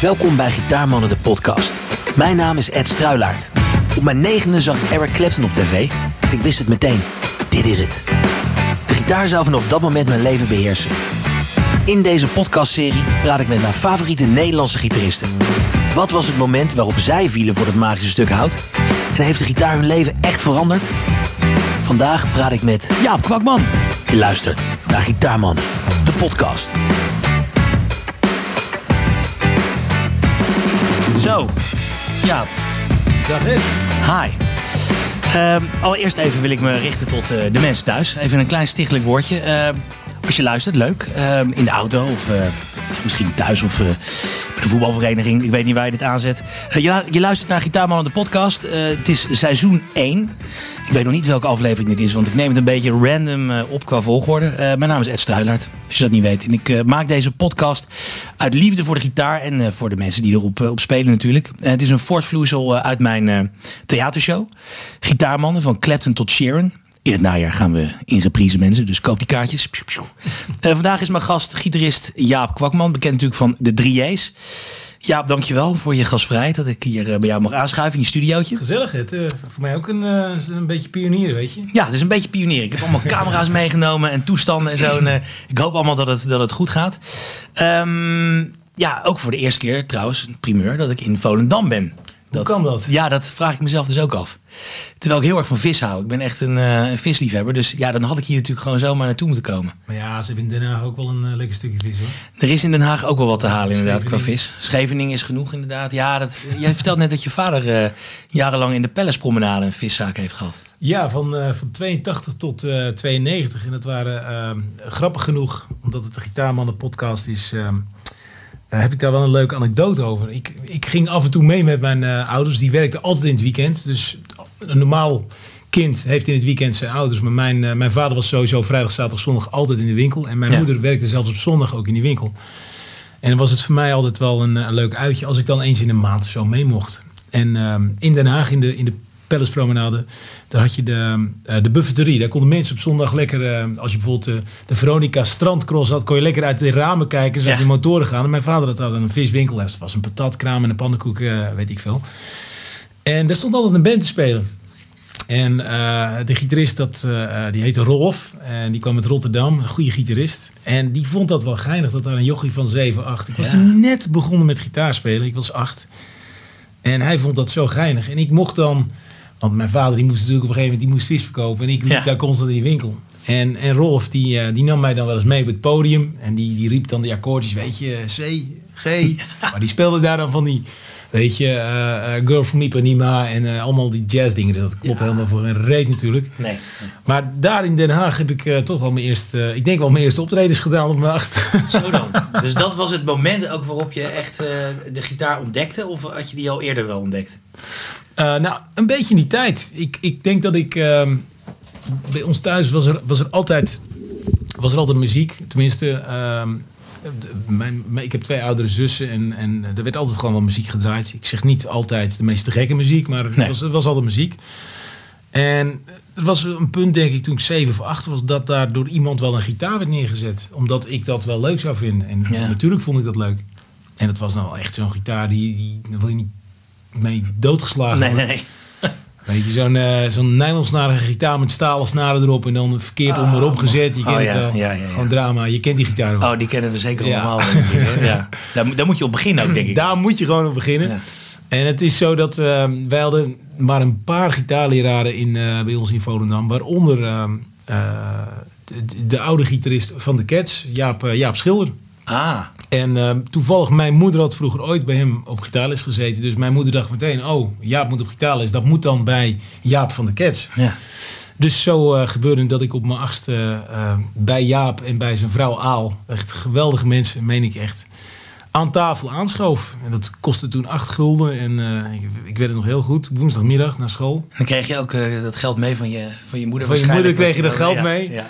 Welkom bij Gitaarmannen de podcast. Mijn naam is Ed Struilaert. Op mijn negende zag Eric Clapton op tv. Ik wist het meteen. Dit is het. De gitaar zou vanaf dat moment mijn leven beheersen. In deze podcastserie praat ik met mijn favoriete Nederlandse gitaristen. Wat was het moment waarop zij vielen voor het magische stuk hout? En heeft de gitaar hun leven echt veranderd? Vandaag praat ik met Jaap Kwakman. Je luistert naar Gitaarmannen, de podcast. Jaap. Dag Ed. Hi. Ehm, allereerst even wil ik me richten tot eh, de mensen thuis. Even een klein stichtelijk woordje. Ehm, als je luistert, leuk. Ehm, in de auto of eh, misschien thuis of eh, bij de voetbalvereniging. Ik weet niet waar je dit aanzet. Eh, je, lu- je luistert naar Gitaarman de podcast. Eh, het is seizoen 1. Ik weet nog niet welke aflevering dit is, want ik neem het een beetje random op qua volgorde. Mijn naam is Ed Struilaert, als je dat niet weet. En ik maak deze podcast uit liefde voor de gitaar en voor de mensen die erop op spelen natuurlijk. Het is een voortvloeisel uit mijn theatershow. Gitaarmannen van Clapton tot Sharon. In het najaar gaan we in reprise mensen, dus koop die kaartjes. Eh, vandaag is mijn gast gitarist Jaap Kwakman, bekend natuurlijk van de 3J's. Jaap, dankjewel voor je gastvrijheid dat ik hier eh, bij jou mag aanschuiven in je studiootje. Gezellig Ed. Eh, voor mij ook een, een beetje pionier, weet je. Ja, het is een beetje pionier. Ik heb allemaal camera's meegenomen en toestanden en zo. En, ik hoop allemaal dat het, dat het goed gaat. Ehm, ja, ook voor de eerste keer trouwens, een primeur, dat ik in Volendam ben. Hoe kan dat? Ja, dat vraag ik mezelf dus ook af. Terwijl ik heel erg van vis hou. Ik ben echt een, eh, een visliefhebber. Dus ja, dan had ik hier natuurlijk gewoon zomaar naartoe moeten komen. Maar ja, ze hebben in Den Haag ook wel een eh, lekker stukje vis hoor. Er is in Den Haag ook wel wat te halen inderdaad qua vis. Scheveningen is genoeg inderdaad. Ja, dat, jij vertelt net dat je vader eh, jarenlang in de Pellespromenade een viszaak heeft gehad. Ja, van, eh, van 82 tot eh 92. En dat waren eh, grappig genoeg, omdat het de Gitaarmannen podcast is... eh, eh, heb ik daar wel een leuke anekdote over. Ik, ik ging af en toe mee met mijn eh, ouders. Die werkten altijd in het weekend. Dus een normaal kind heeft in het weekend zijn ouders. Maar mijn, eh, mijn vader was sowieso vrijdag, zaterdag, zondag altijd in de winkel. En mijn Ja. moeder werkte zelfs op zondag ook in die winkel. En dan was het voor mij altijd wel een, eh, een leuk uitje als ik dan eens in een maand of zo mee mocht. En ehm, in Den Haag, in de, in de Palacepromenade, daar had je de, eh, de buffeterie. Daar konden mensen op zondag lekker, eh, als je bijvoorbeeld eh, de Veronica Strandcross had, kon je lekker uit de ramen kijken, zo Ja. die motoren gaan. En mijn vader had daar een viswinkel. Dat was een patatkraam en een pannenkoek, weet ik veel. En daar stond altijd een band te spelen. En de gitarist, dat, die heette Rolf. En die kwam uit Rotterdam. Een goede gitarist. En die vond dat wel geinig. Dat daar een jochie van 7, 8. Ik was Ja. toen net begonnen met gitaarspelen. Ik was 8. En hij vond dat zo geinig. En ik mocht dan... Want mijn vader die moest natuurlijk op een gegeven moment die moest vis verkopen. En ik liep Ja. daar constant in die winkel. En, en Rolf die, eh, die nam mij dan wel eens mee op het podium. En die, die riep dan die akkoordjes. Weet je, C, G. Maar die speelde daar dan van die... Weet je, eh, eh, Girl from Ipanema en eh, allemaal die jazzdingen. Dat klopt Ja. helemaal voor een reet natuurlijk. Nee. Maar daar in Den Haag heb ik eh, toch wel mijn eerste... ik denk wel mijn eerste optredens gedaan op mijn achtste. Zo dan. Dus dat was het moment ook waarop je echt eh, de gitaar ontdekte? Of had je die al eerder wel ontdekt? Eh, nou, een beetje in die tijd. Ik, ik denk dat ik... ehm, bij ons thuis was er, was er, altijd, was er altijd muziek. Tenminste, ehm, mijn, ik heb twee oudere zussen en, en er werd altijd gewoon wel muziek gedraaid. Ik zeg niet altijd de meest gekke muziek, maar Nee. het, was, het was altijd muziek. En er was een punt, denk ik, toen ik zeven of acht was, dat daar door iemand wel een gitaar werd neergezet. Omdat ik dat wel leuk zou vinden. En Ja. natuurlijk vond ik dat leuk. En het was nou echt zo'n gitaar die, die wil je niet mee doodgeslagen Nee, nee, nee. Weet je, zo'n eh zo'n nylonsnarige gitaar met stalen snaren erop en dan verkeerd om erop gezet. Je Oh, kent ja, het wel. ja, ja. Gewoon drama. Je kent die gitaar wel. Oh, die kennen we zeker allemaal. ik, ja. daar, moet- daar moet je op beginnen ook, denk ik. Daar moet je gewoon op beginnen. En het is zo dat eh, wij hadden maar een paar gitaarleraren in, eh, bij ons in Volendam. Waaronder eh, de, de oude gitarist van de Cats, Jaap, Jaap Schilder. Ah, En eh, toevallig, mijn moeder had vroeger ooit bij hem op gitaarles gezeten. Dus mijn moeder dacht meteen, oh, Jaap moet op gitaarles. Dat moet dan bij Jaap van de Cats. ja. Dus zo eh, gebeurde dat ik op mijn achtste eh, bij Jaap en bij zijn vrouw Aal, echt geweldige mensen, meen ik echt, aan tafel aanschoof. En dat kostte toen acht gulden en eh, ik, ik weet het nog heel goed, woensdagmiddag naar school. Dan kreeg je ook eh, dat geld mee van je, van je moeder Van je moeder kreeg je dat Ja, geld mee? Ja.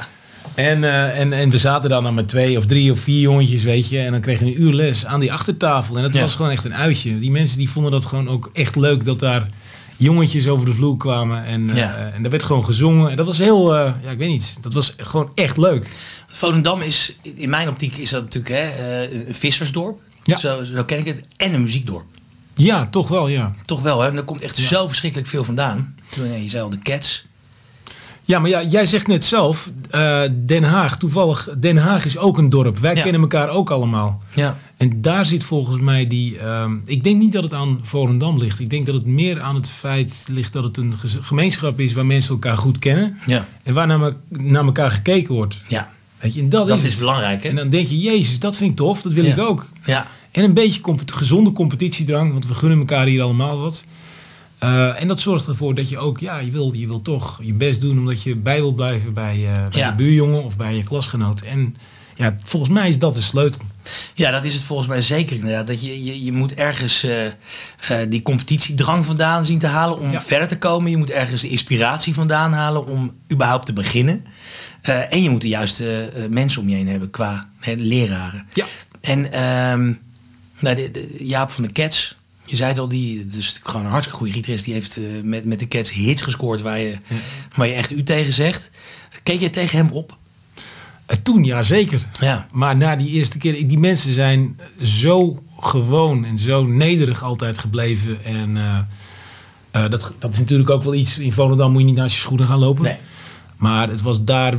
En, eh, en, en we zaten dan, dan met twee of drie of vier jongetjes, weet je. En dan kregen we een uur les aan die achtertafel. En dat Ja. was gewoon echt een uitje. Die mensen die vonden dat gewoon ook echt leuk dat daar jongetjes over de vloer kwamen. En, eh, Ja. en daar werd gewoon gezongen. En dat was heel, eh, ja, ik weet niet. Dat was gewoon echt leuk. Volendam is, in mijn optiek is dat natuurlijk hè, een vissersdorp. Ja. Zo, zo ken ik het. En een muziekdorp. Ja, toch wel, ja. Toch wel, hè? Er komt echt zo verschrikkelijk veel vandaan. Toen nee, je zei al de Cats. Ja, maar ja, jij zegt net zelf, eh, Den Haag, toevallig, Den Haag is ook een dorp. Wij Ja. kennen elkaar ook allemaal. Ja. En daar zit volgens mij die. ehm, ik denk niet dat het aan Volendam ligt. Ik denk dat het meer aan het feit ligt dat het een gemeenschap is waar mensen elkaar goed kennen. Ja. En waar naar, me- naar elkaar gekeken wordt. Ja. Weet je, en dat, Dat is, belangrijk, hè? En dan denk je, Jezus, dat vind ik tof, dat wil Ja. ik ook. Ja. En een beetje compet- gezonde competitiedrang, want we gunnen elkaar hier allemaal wat. Eh, en dat zorgt ervoor dat je ook, ja, je wil, je wil toch je best doen omdat je bij wil blijven bij, eh, bij Ja. je buurjongen of bij je klasgenoot. En ja, volgens mij is dat de sleutel. Ja, dat is het volgens mij zeker inderdaad. Dat je, je, je moet ergens eh, die competitiedrang vandaan zien te halen om Ja. verder te komen. Je moet ergens de inspiratie vandaan halen om überhaupt te beginnen. En je moet de juiste mensen om je heen hebben qua hè, leraren. Ja. En ehm, nou, de, de- Jaap van de Cats, je zei het al, die dus gewoon een hartstikke goede gitarist. Die heeft eh, met, met de Cats hits gescoord waar je, waar je echt u tegen zegt. Keek je tegen hem op? Eh, toen, ja zeker. Ja. Maar na die eerste keer, die mensen zijn zo gewoon en zo nederig altijd gebleven. En eh, dat, dat is natuurlijk ook wel iets. In Volendam moet je niet naast je schoenen gaan lopen. Nee. Maar het was daar,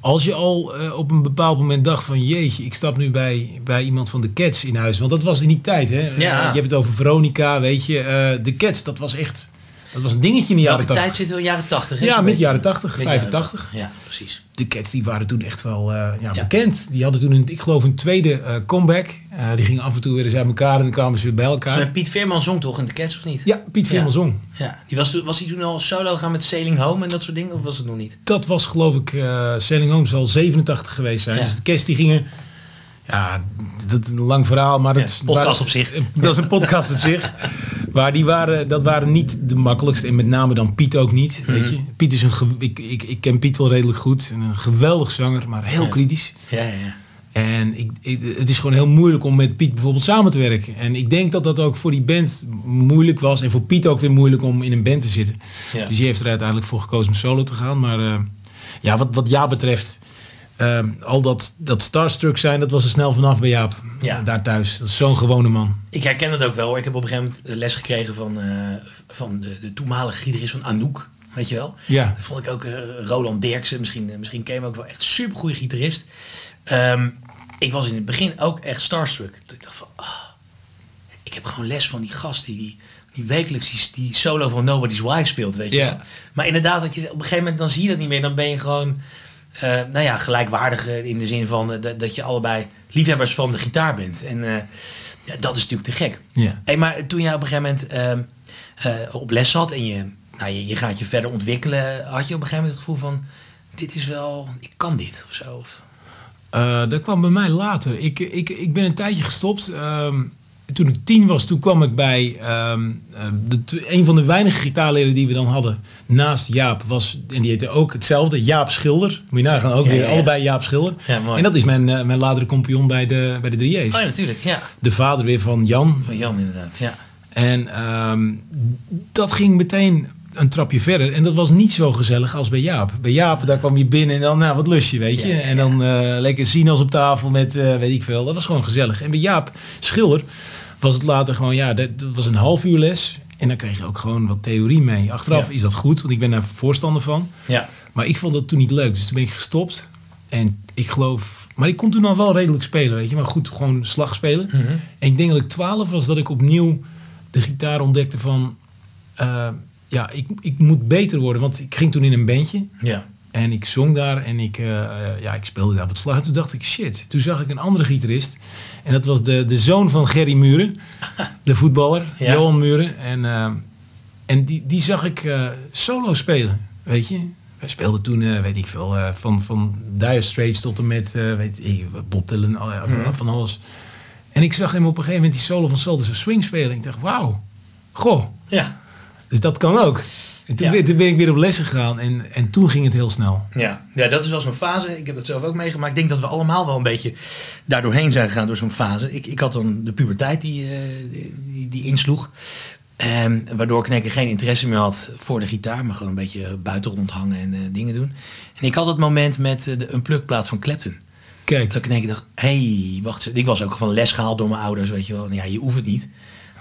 als je al eh, op een bepaald moment dacht van jeetje, ik stap nu bij, bij iemand van de Cats in huis. Want dat was in die tijd, hè? Je hebt het over Veronica, weet je. eh, de Cats, dat was echt, dat was een dingetje in de jaren Welke tijd 80. zitten we? Jaren 80? hè? Ja, mid jaren 80, Mid jaren 85. 80. Ja, precies. De Cats die waren toen echt wel eh, ja, bekend. Die hadden toen, een, ik geloof, een tweede eh, comeback. Eh, die gingen af en toe weer eens uit elkaar en dan kwamen ze weer bij elkaar. Piet Veerman zong toch in de Cats of niet? Ja, Piet Veerman zong. Ja. Die was, was hij toen al solo gaan met Sailing Home en dat soort dingen? Of was het nog niet? Dat was geloof ik, Sailing Home zal 87 geweest zijn. Dus de Cats die gingen, ja, dat is een lang verhaal, maar dat Ja, podcast waren- op zich. Dat is een podcast op zich. Maar die waren, dat waren niet de makkelijkste. En met name dan Piet ook niet. Mhm. Weet je? Piet is een, ik, ik, ik ken Piet wel redelijk goed. En een geweldig zanger, maar heel Ja. kritisch. Ja, ja, ja. En ik, ik- het is gewoon heel moeilijk om met Piet bijvoorbeeld samen te werken. En ik denk dat dat ook voor die band moeilijk was. En voor Piet ook weer moeilijk om in een band te zitten. Ja. Dus die heeft er uiteindelijk voor gekozen om solo te gaan. Maar eh, ja, wat, wat Jaap betreft... eh, al dat, dat starstruck zijn, dat was er snel vanaf bij Jaap. Ja. Daar thuis. Dat is zo'n gewone man. Ik herken het ook wel. hoor. Ik heb op een gegeven moment les gekregen van, eh, van de, de toenmalige gitarist van Anouk. Weet je wel? Ja. Dat vond ik ook eh, Roland Derksen. Misschien, eh, misschien ken je hem ook wel. Echt super goede gitarist. Ehm, ik was in het begin ook echt starstruck. Ik dacht van, ah, ik heb gewoon les van die gast die, die, die wekelijks die, die solo van Nobody's Wife speelt, weet je wel. Maar inderdaad, dat je, op een gegeven moment dan zie je dat niet meer. Dan ben je gewoon, eh, nou ja, gelijkwaardig eh, in de zin van eh, dat, je allebei liefhebbers van de gitaar bent. En ja, dat is natuurlijk te gek. Ja. Hey, maar toen jij op een gegeven moment ehm, eh, op les zat en je, nou, je, je gaat je verder ontwikkelen, had je op een gegeven moment het gevoel van, dit is wel, ik kan dit of zo. Of, dat kwam bij mij later. Ik, ik, ik ben een tijdje gestopt. Ehm, toen ik tien was, toen kwam ik bij ehm, eh, de, een van de weinige gitaarleren die we dan hadden. Naast Jaap was, en die heette ook hetzelfde, Jaap Schilder. Moet je nagaan, ook Ja, weer ja, allebei Jaap Schilder. Ja, mooi. En dat is mijn, eh, mijn latere compagnon bij de, bij de 3J's. oh ja, natuurlijk, ja. De vader weer van Jan. Van Jan inderdaad, ja. En ehm, dat ging meteen een trapje verder. En dat was niet zo gezellig als bij Jaap. Bij Jaap, daar kwam je binnen en dan, nou, wat lust je, weet je. Ja, ja, En dan eh lekker sinaas op tafel met, weet ik veel. Dat was gewoon gezellig. En bij Jaap Schilder was het later gewoon, ja, dat, was een half uur les. En dan kreeg je ook gewoon wat theorie mee. Achteraf Ja. is dat goed, want ik ben daar voorstander van. Ja, Maar ik vond dat toen niet leuk, dus toen ben ik gestopt. En ik geloof... Maar ik kon toen al wel redelijk spelen, weet je. Maar goed, gewoon slag spelen. Mhm. En ik denk dat ik 12 was dat ik opnieuw de gitaar ontdekte van... eh, ja, ik, ik moet beter worden. Want ik ging toen in een bandje. ja. En ik zong daar en ik, eh, ja, ik speelde daar wat slag. En toen dacht ik, shit. Toen zag ik een andere gitarist. En dat was de, de zoon van Gerry Muren. De voetballer, Ja. Johan Muren. En, eh, en die, die zag ik eh, solo spelen, weet je. Wij speelden toen, eh, weet ik veel, van, van Dire Straits tot en met, weet ik, Bob Dylan, Mhm. van alles. En ik zag hem op een gegeven moment die solo van of Swing spelen. Ik dacht, wauw, goh, Ja, dus dat kan ook. En toen, Ja. ben, toen ben ik weer op les gegaan en, en toen ging het heel snel. ja. ja, dat is wel zo'n fase. Ik heb dat zelf ook meegemaakt. Ik denk dat we allemaal wel een beetje daar doorheen zijn gegaan door zo'n fase. Ik, ik had dan de puberteit die, eh, die, die insloeg. Ehm, waardoor ik in geen interesse meer had voor de gitaar. Maar gewoon een beetje buiten rondhangen en eh, dingen doen. En ik had het moment met eh, de Unplugged plaat van Clapton. Kijk. Dat ik in één keer dacht, hé, hey, wacht. Ik was ook van les gehaald door mijn ouders, weet je wel. Ja, je hoeft het niet.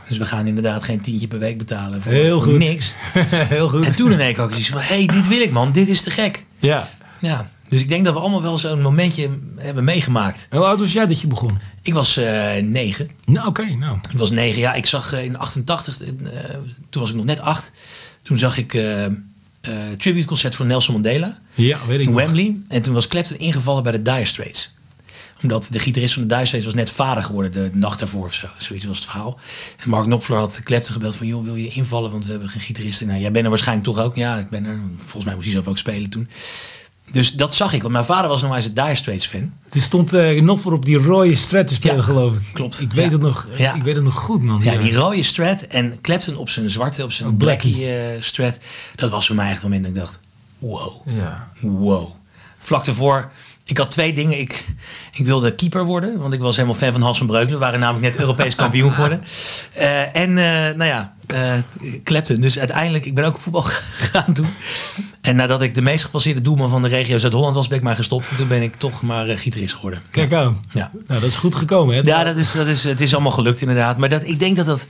Dus we gaan inderdaad geen tientje per week betalen voor, Heel voor goed. niks. Heel goed. En toen in ik zoiets van, hé, hey, dit wil ik man, dit is te gek. Ja. Ja, dus ik denk dat we allemaal wel zo'n momentje hebben meegemaakt. Hoe oud was jij dat je begon? Ik was eh, negen. Nou, oké. nou. Ik was negen, ja. Ik zag eh, in 88, eh, toen was ik nog net acht. Toen zag ik eh tributeconcert voor Nelson Mandela Ja, weet ik in nog. Wembley. En toen was Clapton ingevallen bij de Dire Straits. Omdat de gitarist van de Straits was net vader geworden de nacht daarvoor of zo. Zoiets was het verhaal. En Mark Knopfler had Clapton gebeld van... joh, wil je invallen? Want we hebben geen gitarist. Nou, jij bent er waarschijnlijk toch ook. Ja, ik ben er. Volgens mij moest hij zelf ook spelen toen. Dus dat zag ik. Want mijn vader was nog eens een Dire Straits fan. Er stond eh nog voor op die rode strat te spelen, Ja, geloof ik. klopt. Ik weet, Ja. het nog, Ja. ik weet het nog goed, man. Ja, die rode Strat en Clapton op zijn zwarte, op zijn Een blackie, blackie. eh, Strat. Dat was voor mij echt het moment dat ik dacht, wow, Ja. wow. Vlak daarvoor, ik had twee dingen. Ik, ik wilde keeper worden, want ik was helemaal fan van Hans van Breukelen. We waren namelijk net Europees kampioen geworden. Eh, en eh, nou ja, eh Clapton. Dus uiteindelijk, ik ben ook voetbal gaan doen. En nadat ik de meest gepasseerde doelman van de regio Zuid-Holland was, ben ik maar gestopt. En toen ben ik toch maar eh, gitarist geworden. Kijk aan. Ja. Nou, dat is goed gekomen, hè? Ja, dat is, dat is, het is allemaal gelukt inderdaad. Maar dat, ik denk dat dat...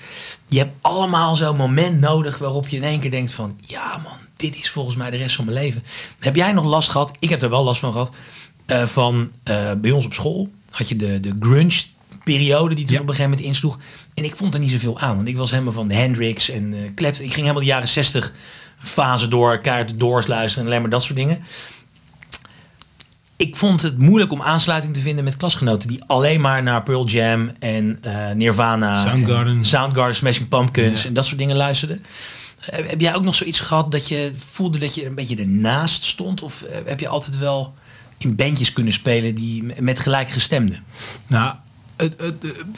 Je hebt allemaal zo'n moment nodig waarop je in één keer denkt van... Ja man, dit is volgens mij de rest van mijn leven. Heb jij nog last gehad? Ik heb er wel last van gehad. Eh, van eh, bij ons op school had je de, de grunge periode die toen Ja. op een gegeven moment insloeg. En ik vond er niet zoveel aan. Want ik was helemaal van Hendrix en Clapton. Ik ging helemaal de jaren 60 fase door. Kaart de Doors luisteren en alleen maar dat soort dingen ik vond het moeilijk om aansluiting te vinden met klasgenoten die alleen maar naar Pearl Jam en Nirvana, Soundgarden. en Soundgarden, Smashing Pumpkins Ja. en dat soort dingen luisterden. Heb jij ook nog zoiets gehad dat je voelde dat je een beetje ernaast stond? Of heb je altijd wel in bandjes kunnen spelen die met gelijkgestemden? Nou, het, het,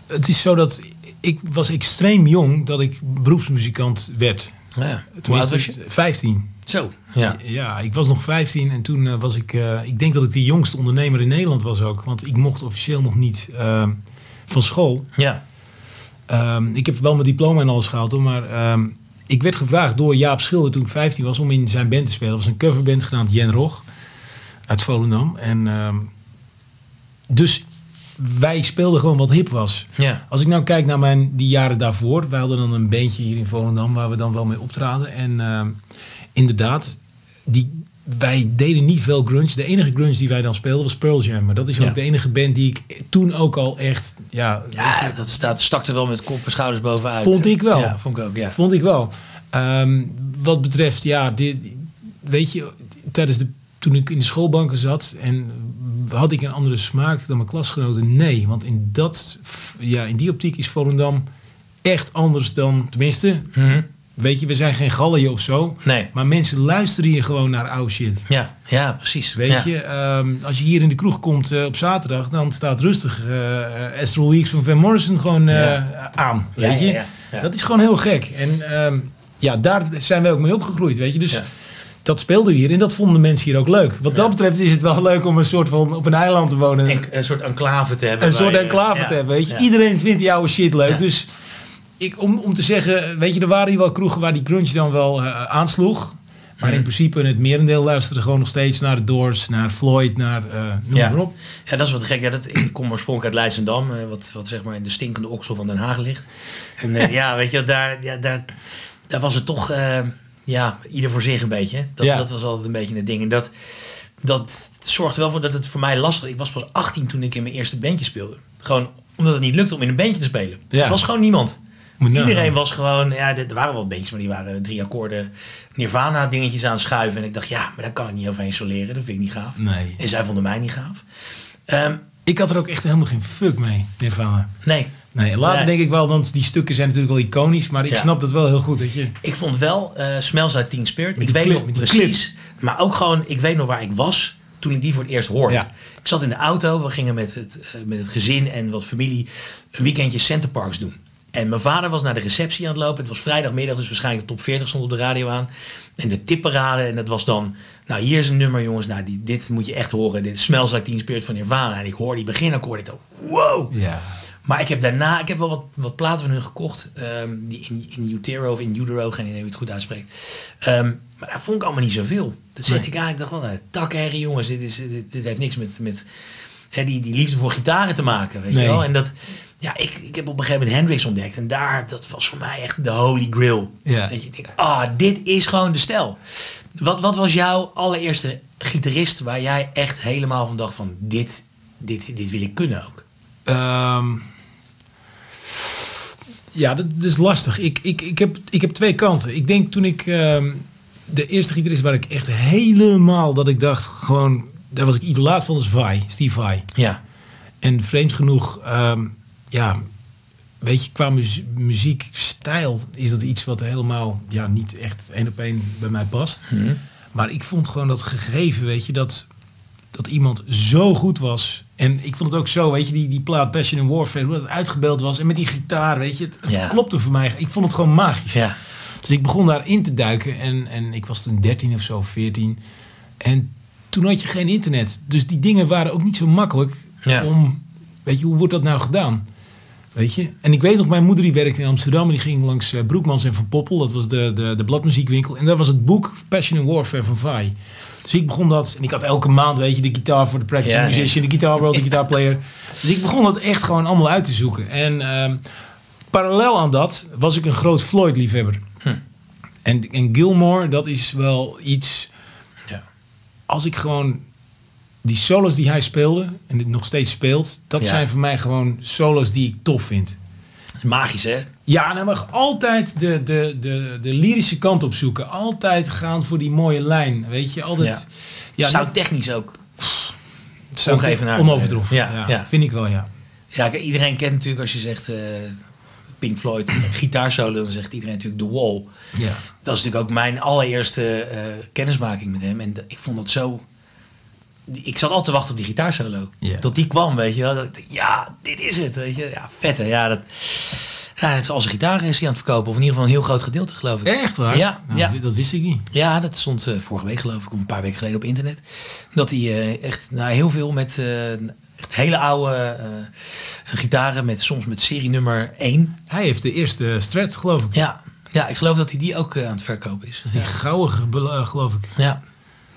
het is zo dat ik was extreem jong dat ik beroepsmuzikant werd. Ja. Tenminste, was je? 15. Zo. Ja. Ja, ik was nog 15 en toen eh, was ik... eh, ik denk dat ik de jongste ondernemer in Nederland was ook. Want ik mocht officieel nog niet eh, van school. Ja. Ehm, ik heb wel mijn diploma en alles gehaald hoor, maar ehm, ik werd gevraagd door Jaap Schilder toen ik 15 was om in zijn band te spelen. Dat was een coverband genaamd Jen Rog uit Volendam. En ehm, dus wij speelden gewoon wat hip was. Ja. Als ik nou kijk naar mijn, die jaren daarvoor, wij hadden dan een bandje hier in Volendam waar we dan wel mee optraden. En ehm, inderdaad, die, wij deden niet veel grunge. De enige grunge die wij dan speelden was Pearl Jam. Maar dat is ook Ja. de enige band die ik toen ook al echt, ja, Ja, dat staat, stak er wel met kop en schouders bovenuit. Vond ik wel. Ja, vond ik ook, ja. Vond ik wel. Ehm, wat betreft, ja, dit, weet je, tijdens de, toen ik in de schoolbanken zat en had ik een andere smaak dan mijn klasgenoten? Nee, want in, dat, ja, in die optiek is Volendam echt anders dan, tenminste, Mhm. weet je, we zijn geen gallen of zo. Nee. Maar mensen luisteren hier gewoon naar oude shit. Ja, ja, precies. Weet Ja. je, ehm, als je hier in de kroeg komt eh, op zaterdag, dan staat rustig eh Astral Weeks van Van Morrison gewoon eh, Ja. aan. Weet je, ja, dat is gewoon heel gek. En ehm, ja, daar zijn wij ook mee opgegroeid, weet je. Dus. Dat speelden we hier en dat vonden de mensen hier ook leuk. Wat dat betreft is het wel leuk om een soort van op een eiland te wonen. En een soort enclave te hebben. een soort enclave te hebben, weet je. Iedereen vindt die oude shit leuk. Dus ik, om, om te zeggen, weet je, er waren hier wel kroegen waar die grunge dan wel eh, aansloeg. Maar in principe het merendeel luisterde gewoon nog steeds naar de Doors, naar Floyd, naar eh noem Ja. maar op. Ja, dat is wat gek. Ja, dat, ik kom oorspronkelijk uit Leidschendam, eh, wat, wat zeg maar in de stinkende oksel van Den Haag ligt. En ja, weet je, daar, ja, daar, daar was het toch, ja, ieder voor zich een beetje. Dat, Ja. dat was altijd een beetje het ding. En dat, dat zorgde wel voor dat het voor mij lastig Ik was pas 18 toen ik in mijn eerste bandje speelde. Gewoon omdat het niet lukte om in een bandje te spelen. Ja. Er was gewoon niemand. Iedereen was gewoon, ja, er waren wel bandjes, maar die waren drie akkoorden Nirvana dingetjes aan het schuiven. En ik dacht, ja, maar daar kan ik niet overheen soleren. Dat vind ik niet gaaf. Nee. En zij vonden mij niet gaaf. Ehm, Ik had er ook echt helemaal geen fuck mee, Nirvana. nee, Nee, later Nee. denk ik wel, want die stukken zijn natuurlijk wel iconisch, maar ik Ja. snap dat wel heel goed, dat je... ik vond wel eh Smells Like Teen Spirit. Met ik weet clip, nog die precies. Maar ook gewoon, ik weet nog waar ik was toen ik die voor het eerst hoorde. Ja. Ik zat in de auto, we gingen met het, eh, met het gezin en wat familie een weekendje Center Parks doen. En mijn vader was naar de receptie aan het lopen. Het was vrijdagmiddag, dus waarschijnlijk de top 40 stond op de radio aan. En de tipparade. En dat was dan, nou hier is een nummer jongens. Nou, die, dit moet je echt horen. Dit Smells Like Teen Spirit van Nirvana. En ik hoor die beginakkoord. Ik dacht, wow. Ja. Maar ik heb daarna, ik heb wel wat, wat platen van hun gekocht. ehm, die in, in Utero of in Utero, geen idee hoe je het goed uitspreekt. Ehm, maar daar vond ik allemaal niet zoveel. Dat zette Nee. ik aan. Ik dacht wel, nou, takherrie jongens, dit, is, dit, dit heeft niks met, met, hè, die, die liefde voor gitaren te maken, weet Nee. je wel. En dat, ja, ik, ik heb op een gegeven moment Hendrix ontdekt. En daar, dat was voor mij echt de holy grail. Ja. Dat je denkt, ah, dit is gewoon de stijl. Wat, wat was jouw allereerste gitarist waar jij echt helemaal van dacht van, dit, dit, dit wil ik kunnen ook? Ehm, ja, dat, dat is lastig. Ik, ik, ik, heb, ik heb twee kanten. Ik denk toen ik ehm, de eerste gitarist waar ik echt helemaal dat ik dacht gewoon, daar was ik idolaat van, was Vai, Steve Vai. Ja, En vreemd genoeg, ehm, ja, weet je, qua muzie- muziekstijl is dat iets wat helemaal ja, niet echt één op één bij mij past. Maar ik vond gewoon dat gegeven, weet je, dat, dat iemand zo goed was. En ik vond het ook zo, weet je, die, die plaat Passion and Warfare, hoe dat uitgebeeld was. En met die gitaar, weet je, het, het Ja. klopte voor mij. Ik vond het gewoon magisch. ja, Dus ik begon daarin te duiken en, en ik was toen 13 of zo, 14. En toen had je geen internet. Dus die dingen waren ook niet zo makkelijk Ja. om, weet je, hoe wordt dat nou gedaan? Weet je? En ik weet nog, mijn moeder die werkte in Amsterdam en die ging langs eh, Broekmans en Van Poppel. Dat was de, de, de bladmuziekwinkel. En daar was het boek Passion and Warfare van Vai. Dus ik begon dat, en ik had elke maand, weet je, de gitaar voor de practice Ja, musician, de guitar world, de gitaarplayer. Dus ik begon dat echt gewoon allemaal uit te zoeken. En ehm, parallel aan dat was ik een groot Floyd-liefhebber. Hm. En, en Gilmore, dat is wel iets. ja. Als ik gewoon die solos die hij speelde en dit nog steeds speelt, dat Ja. zijn voor mij gewoon solos die ik tof vind. Is magisch hè? Ja, nou maar altijd de, de, de, de lyrische kant op zoeken. Altijd gaan voor die mooie lijn. Weet je, altijd. Ja. Ja, technisch ook. zou ik ongeëvenaard onovertroffen. Ja, Ja, ja. vind ik wel, ja. Ja, iedereen kent natuurlijk als je zegt eh, Pink Floyd, gitaarsolo, dan zegt iedereen natuurlijk The Wall. ja. Dat is natuurlijk ook mijn allereerste eh, kennismaking met hem. En ik vond dat zo... Ik zat altijd te wachten op die gitaarsolo. Tot die kwam, weet je wel. Dat ik dacht, ja, dit is het, weet je. Ja, vet hè. Ja, dat... Ja, hij heeft al zijn gitaren is hij aan het verkopen. Of in ieder geval een heel groot gedeelte, geloof ik. Echt waar? Ja, Nou, ja. Dat wist ik niet. Ja, dat stond eh, vorige week geloof ik, of een paar weken geleden op internet. Dat hij eh, echt nou, heel veel met eh, echt hele oude gitaren, met, soms met serienummer 1. Hij heeft de eerste Strat, geloof ik. Ja, ja, ik geloof dat hij die ook aan het verkopen is. Dat is die Ja. gouden, geloof ik. Ja.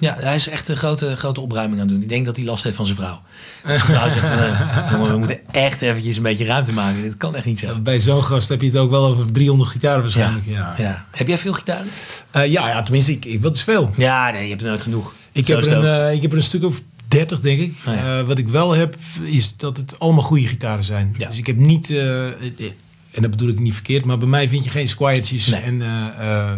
Ja, hij is echt een grote, grote opruiming aan het doen. Ik denk dat hij last heeft van zijn vrouw. Zijn vrouw zegt van, eh, jongen, we moeten echt eventjes een beetje ruimte maken. Dit kan echt niet zo. Bij zo'n gast heb je het ook wel over 300 gitaren waarschijnlijk. Ja, ja. ja. Heb jij veel gitaren? ja, ja tenminste, ik, ik, dat is veel. Ja, nee, je hebt er nooit genoeg. Ik Zo heb, er een, eh, ik heb er een stuk of 30, denk ik. Oh ja. Eh, wat ik wel heb, is dat het allemaal goede gitaren zijn. Ja. Dus ik heb niet, eh, eh, en dat bedoel ik niet verkeerd, maar bij mij vind je geen squiretjes. Nee. En, eh, eh.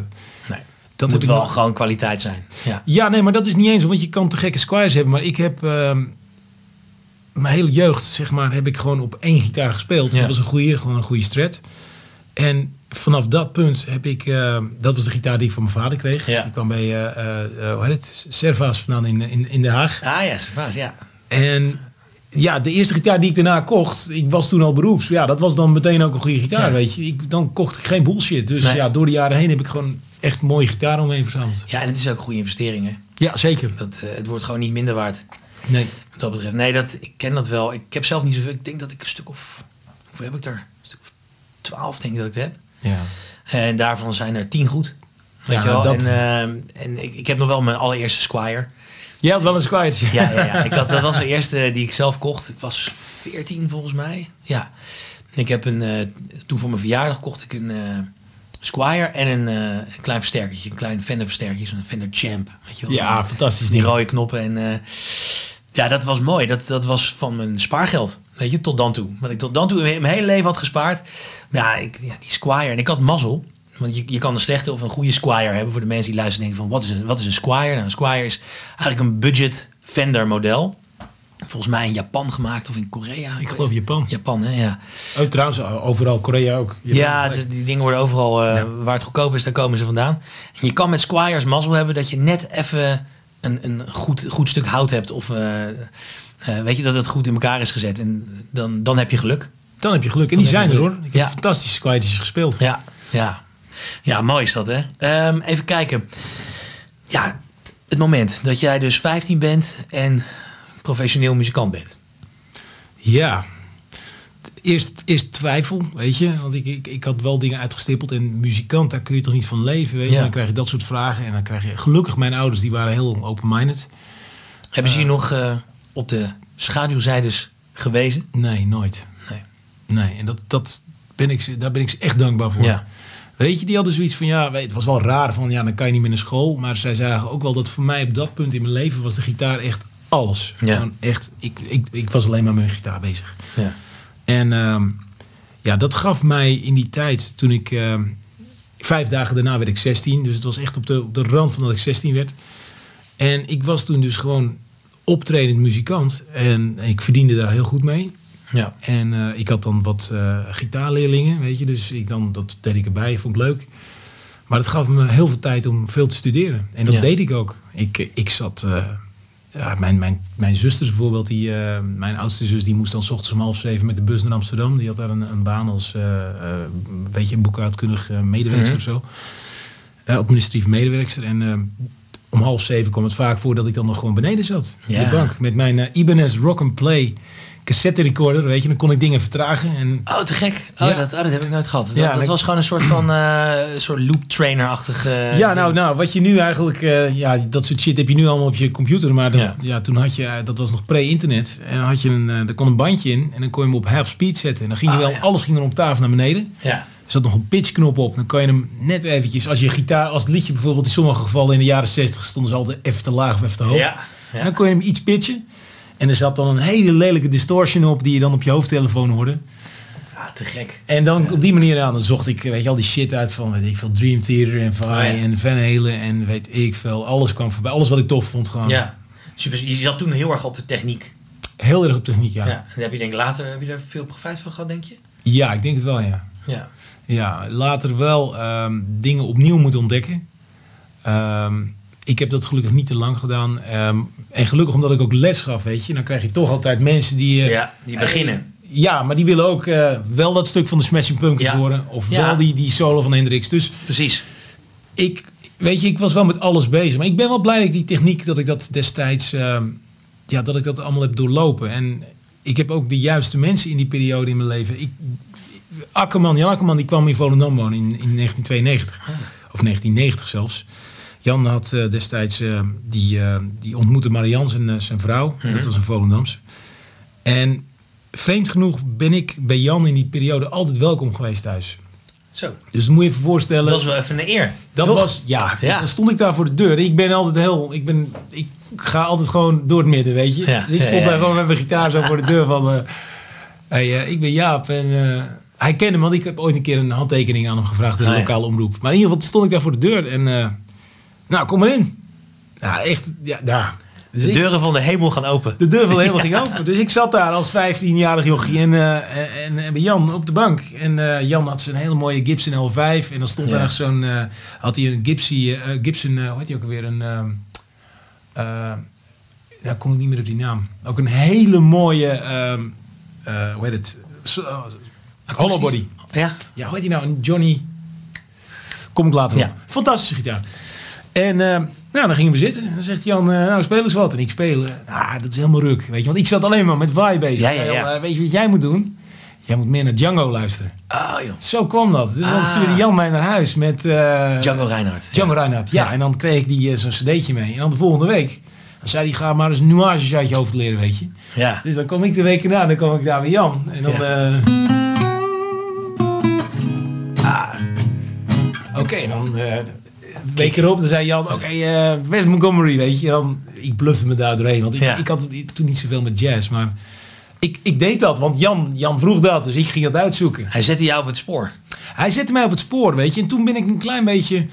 Dat moet wel nog- gewoon kwaliteit zijn. Ja. Ja, nee, maar dat is niet eens, want je kan te gekke squires hebben. Maar ik heb ehm, mijn hele jeugd, zeg maar, heb ik gewoon op één gitaar gespeeld. Ja. Dat was een goede, gewoon een goede strat. En vanaf dat punt heb ik, ehm, dat was de gitaar die ik van mijn vader kreeg. Ja. Ik kwam bij, eh, eh, eh, hoe heet het, Servaas vandaan in, in, in Den Haag. Ah ja, Servaas, ja. En ja, de eerste gitaar die ik daarna kocht, ik was toen al beroeps. Ja, dat was dan meteen ook een goede gitaar, Ja. weet je. Ik, dan kocht ik geen bullshit. Dus Nee. ja, door de jaren heen heb ik gewoon echt mooie gitaar omheen verzameld. Ja, en het is ook een goede investering. Hè? Ja, zeker. Dat, eh, het wordt gewoon niet minder waard. Nee. Wat dat betreft. Nee, dat, ik ken dat wel. Ik heb zelf niet zoveel. Ik denk dat ik een stuk of. Hoeveel heb ik er? Een stuk of twaalf, denk ik dat ik het heb. Ja. En daarvan zijn er tien goed. Weet Ja, je wel? dat- En, eh, en ik, ik heb nog wel mijn allereerste Squire. Je had wel een squire. Ja, ja, ja. Ik had, dat was de eerste die ik zelf kocht. Ik was 14 volgens mij. Ja. Ik heb een, eh, toen voor mijn verjaardag kocht ik een Squire en een, eh, een klein versterkertje. Een klein Fender versterkertje. Zo'n Fender Champ. Weet je wel? Ja, fantastisch Die rode knoppen. En eh, ja, dat was mooi. Dat, dat was van mijn spaargeld. Weet je, tot dan toe. Wat ik tot dan toe mijn hele leven had gespaard. Maar ja, ik, ja die Squire. En ik had mazzel. Want je, je kan een slechte of een goede Squire hebben. Voor de mensen die luisteren denken van, wat is een, wat is een Squire? Nou, een Squire is eigenlijk een budget Fender model. Volgens mij in Japan gemaakt of in Korea. Ik geloof Japan. Japan, hè? Ja, Oh, trouwens, overal Korea ook. Ja dus die dingen worden overal, eh, waar het goedkoop is, daar komen ze vandaan. En je kan met Squires mazzel hebben dat je net even een, een goed, goed stuk hout hebt. Of eh, eh, weet je, dat het goed in elkaar is gezet. En dan, dan heb je geluk. Dan heb je geluk. En die zijn er hoor. Ik heb fantastische squires gespeeld. Ja, ja. Ja, mooi is dat, hè? Ehm, even kijken. Ja, het moment dat jij dus 15 bent en professioneel muzikant bent. Ja. Eerst, eerst twijfel, weet je. Want ik, ik, ik had wel dingen uitgestippeld. En muzikant, daar kun je toch niet van leven, weet je. Ja. Dan krijg je dat soort vragen. En dan krijg je... Gelukkig, mijn ouders, die waren heel open-minded. Hebben ze je nog eh, op de schaduwzijdes gewezen? Nee, nooit. Nee. Nee, en dat, dat ben ik, daar ben ik ze echt dankbaar voor. Ja. Weet je, die hadden zoiets van, ja, weet, het was wel raar van, ja, dan kan je niet meer naar school. Maar zij zagen ook wel dat voor mij op dat punt in mijn leven was de gitaar echt alles. Ja. Gewoon echt, ik, ik, ik was alleen maar met mijn gitaar bezig. Ja. En ehm, ja, dat gaf mij in die tijd, toen ik, ehm, vijf dagen daarna werd ik 16. Dus het was echt op de, op de rand van dat ik 16 werd. En ik was toen dus gewoon optredend muzikant. En ik verdiende daar heel goed mee. Ja. En eh, ik had dan wat eh, gitaarleerlingen, weet je. Dus ik dan, dat deed ik erbij, vond ik leuk. Maar het gaf me heel veel tijd om veel te studeren. En dat Ja. deed ik ook. Ik, ik zat... eh, ja, mijn, mijn, mijn zusters bijvoorbeeld, die, eh, mijn oudste zus, die moest dan 's ochtends om half zeven met de bus naar Amsterdam. Die had daar een, een baan als, eh eh, weet je, een boekhoudkundig eh, medewerker Mhm. of zo. Eh, administratief medewerkster. En eh, om half zeven kwam het vaak voor dat ik dan nog gewoon beneden zat. Ja. Op de bank. Met mijn eh, Ibanez Rock and Play cassette recorder, weet je. Dan kon ik dingen vertragen. En Oh, te gek. Oh, Ja. dat, oh, dat heb ik nooit gehad. Dat, Ja, dat was gewoon een soort van eh, soort loop trainer-achtig. eh, ja, nou, nou, wat je nu eigenlijk, eh, ja, dat soort shit heb je nu allemaal op je computer. Maar dat, Ja. ja. toen had je, dat was nog pre-internet. En dan had je een, er kon een bandje in en dan kon je hem op half speed zetten. En dan ging je Ah, wel, alles ging er op tafel naar beneden. Ja. Er zat nog een pitchknop op. Dan kan je hem net eventjes, als je gitaar, als het liedje bijvoorbeeld in sommige gevallen in de jaren 60 stonden ze altijd even te laag of even te hoog. Ja. dan kon je hem iets pitchen. En er zat dan een hele lelijke distortion op die je dan op je hoofdtelefoon hoorde. Ah, te gek. En dan op die manier aan, dan zocht ik weet je, al die shit uit van weet ik veel, Dream Theater en Oh, ja. en Van Halen en weet ik veel. Alles kwam voorbij. Alles wat ik tof vond gewoon. Ja. Super. Je zat toen heel erg op de techniek. Heel erg op techniek, ja. Ja. ja. En heb je denk later heb je daar veel profijt van gehad, denk je? ik denk het wel, ja. Ja. Ja, later wel ehm, dingen opnieuw moeten ontdekken. Ehm, ik heb dat gelukkig niet te lang gedaan. Ehm, en gelukkig omdat ik ook les gaf, weet je. Dan krijg je toch altijd mensen die... eh, Ja, die beginnen. Ja, maar die willen ook eh, wel dat stuk van de Smashing Pumpkins Ja. horen. Of Ja. wel die, die solo van Hendrix. Dus Precies. ik, weet je, ik was wel met alles bezig. Maar ik ben wel blij dat ik die techniek, dat ik dat destijds, ehm, ja, dat ik dat allemaal heb doorlopen. En ik heb ook de juiste mensen in die periode in mijn leven. Ik, Akkerman, Jan Akkerman, die kwam in Volendam wonen in, in 1992. Of 1990 zelfs. Jan had eh, destijds, eh, die, eh, die ontmoette Marianne, zijn, zijn vrouw. Mhm. Dat was een Volendamse. En vreemd genoeg ben ik bij Jan in die periode altijd welkom geweest thuis. Zo. Dus moet je even voorstellen. Dat is wel even een eer. Dat toch? was, ja, Ja. dan stond ik daar voor de deur. Ik ben altijd heel, ik ben, ik ga altijd gewoon door het midden, weet je. Ja. Dus ik stond Ja, daar gewoon met mijn gitaar zo voor de deur van, hey, ik ben Jaap en hij kende me, want ik heb ooit een keer een handtekening aan hem gevraagd door de lokale omroep. Maar in ieder geval stond ik daar voor de deur en, nou, kom maar in. Nou, echt, ja, daar. Dus De deuren van de hemel gaan open. de deur van de hemel ging open. Dus ik zat daar als 15-jarig jochie en, eh, en, en bij Jan op de bank. En eh, Jan had zijn hele mooie Gibson L5. En dan stond Ja. daar zo'n... eh, had hij een Gibson, eh, hoe heet hij ook alweer? Een... ehm eh, ja, kom ik niet meer op die naam. Ook een hele mooie... ehm eh, hoe heet het? So, uh, hollow body. Ja. Ja, hoe heet die nou? Een Johnny... Kom ik later Ja. op. Fantastische gitaar. En eh, nou, dan gingen we zitten. En dan zegt Jan, eh, nou, speel eens wat. En ik speel. eh, ah, dat is helemaal ruk. Weet je, want ik zat alleen maar met vibe bezig. Ja, ja, ja. Eh, weet je wat jij moet doen? Jij moet meer naar Django luisteren. Oh joh. Zo kwam dat. Dus dan Ah. stuurde Jan mij naar huis met... Django Reinhardt. Django Reinhardt. Ja, Ja. en dan kreeg ik die zo'n cd'tje mee. En dan de volgende week... Dan zei hij, ga maar eens nuances uit je hoofd leren, weet je. Ja. Dus dan kom ik de week erna, dan kom ik daar bij Jan. En dan... Ja. ah, Oké, dan... week erop, dan zei Jan, oké, eh, West Montgomery, weet je. Dan, ik bluffde me daar doorheen, want ik, Ja. ik had toen niet zoveel met jazz, maar... Ik, ik deed dat, want Jan, Jan vroeg dat, dus ik ging dat uitzoeken. Hij zette jou op het spoor. Hij zette mij op het spoor, weet je. En toen ben ik een klein beetje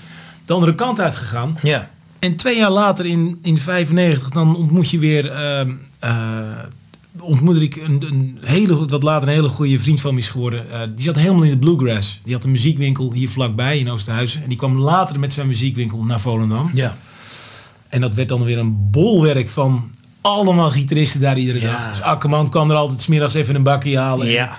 de andere kant uitgegaan. Ja. En twee jaar later, in, in 95, dan ontmoet je weer... ehm eh, ontmoette ik een, een hele, wat later een hele goede vriend van me is geworden. Eh, die zat helemaal in de bluegrass. Die had een muziekwinkel hier vlakbij in Oosterhuizen. En die kwam later met zijn muziekwinkel naar Volendam. Ja. En dat werd dan weer een bolwerk van allemaal gitaristen daar iedere Ja. dag. Dus Akkerman kwam er altijd smiddags even een bakje halen. Ja.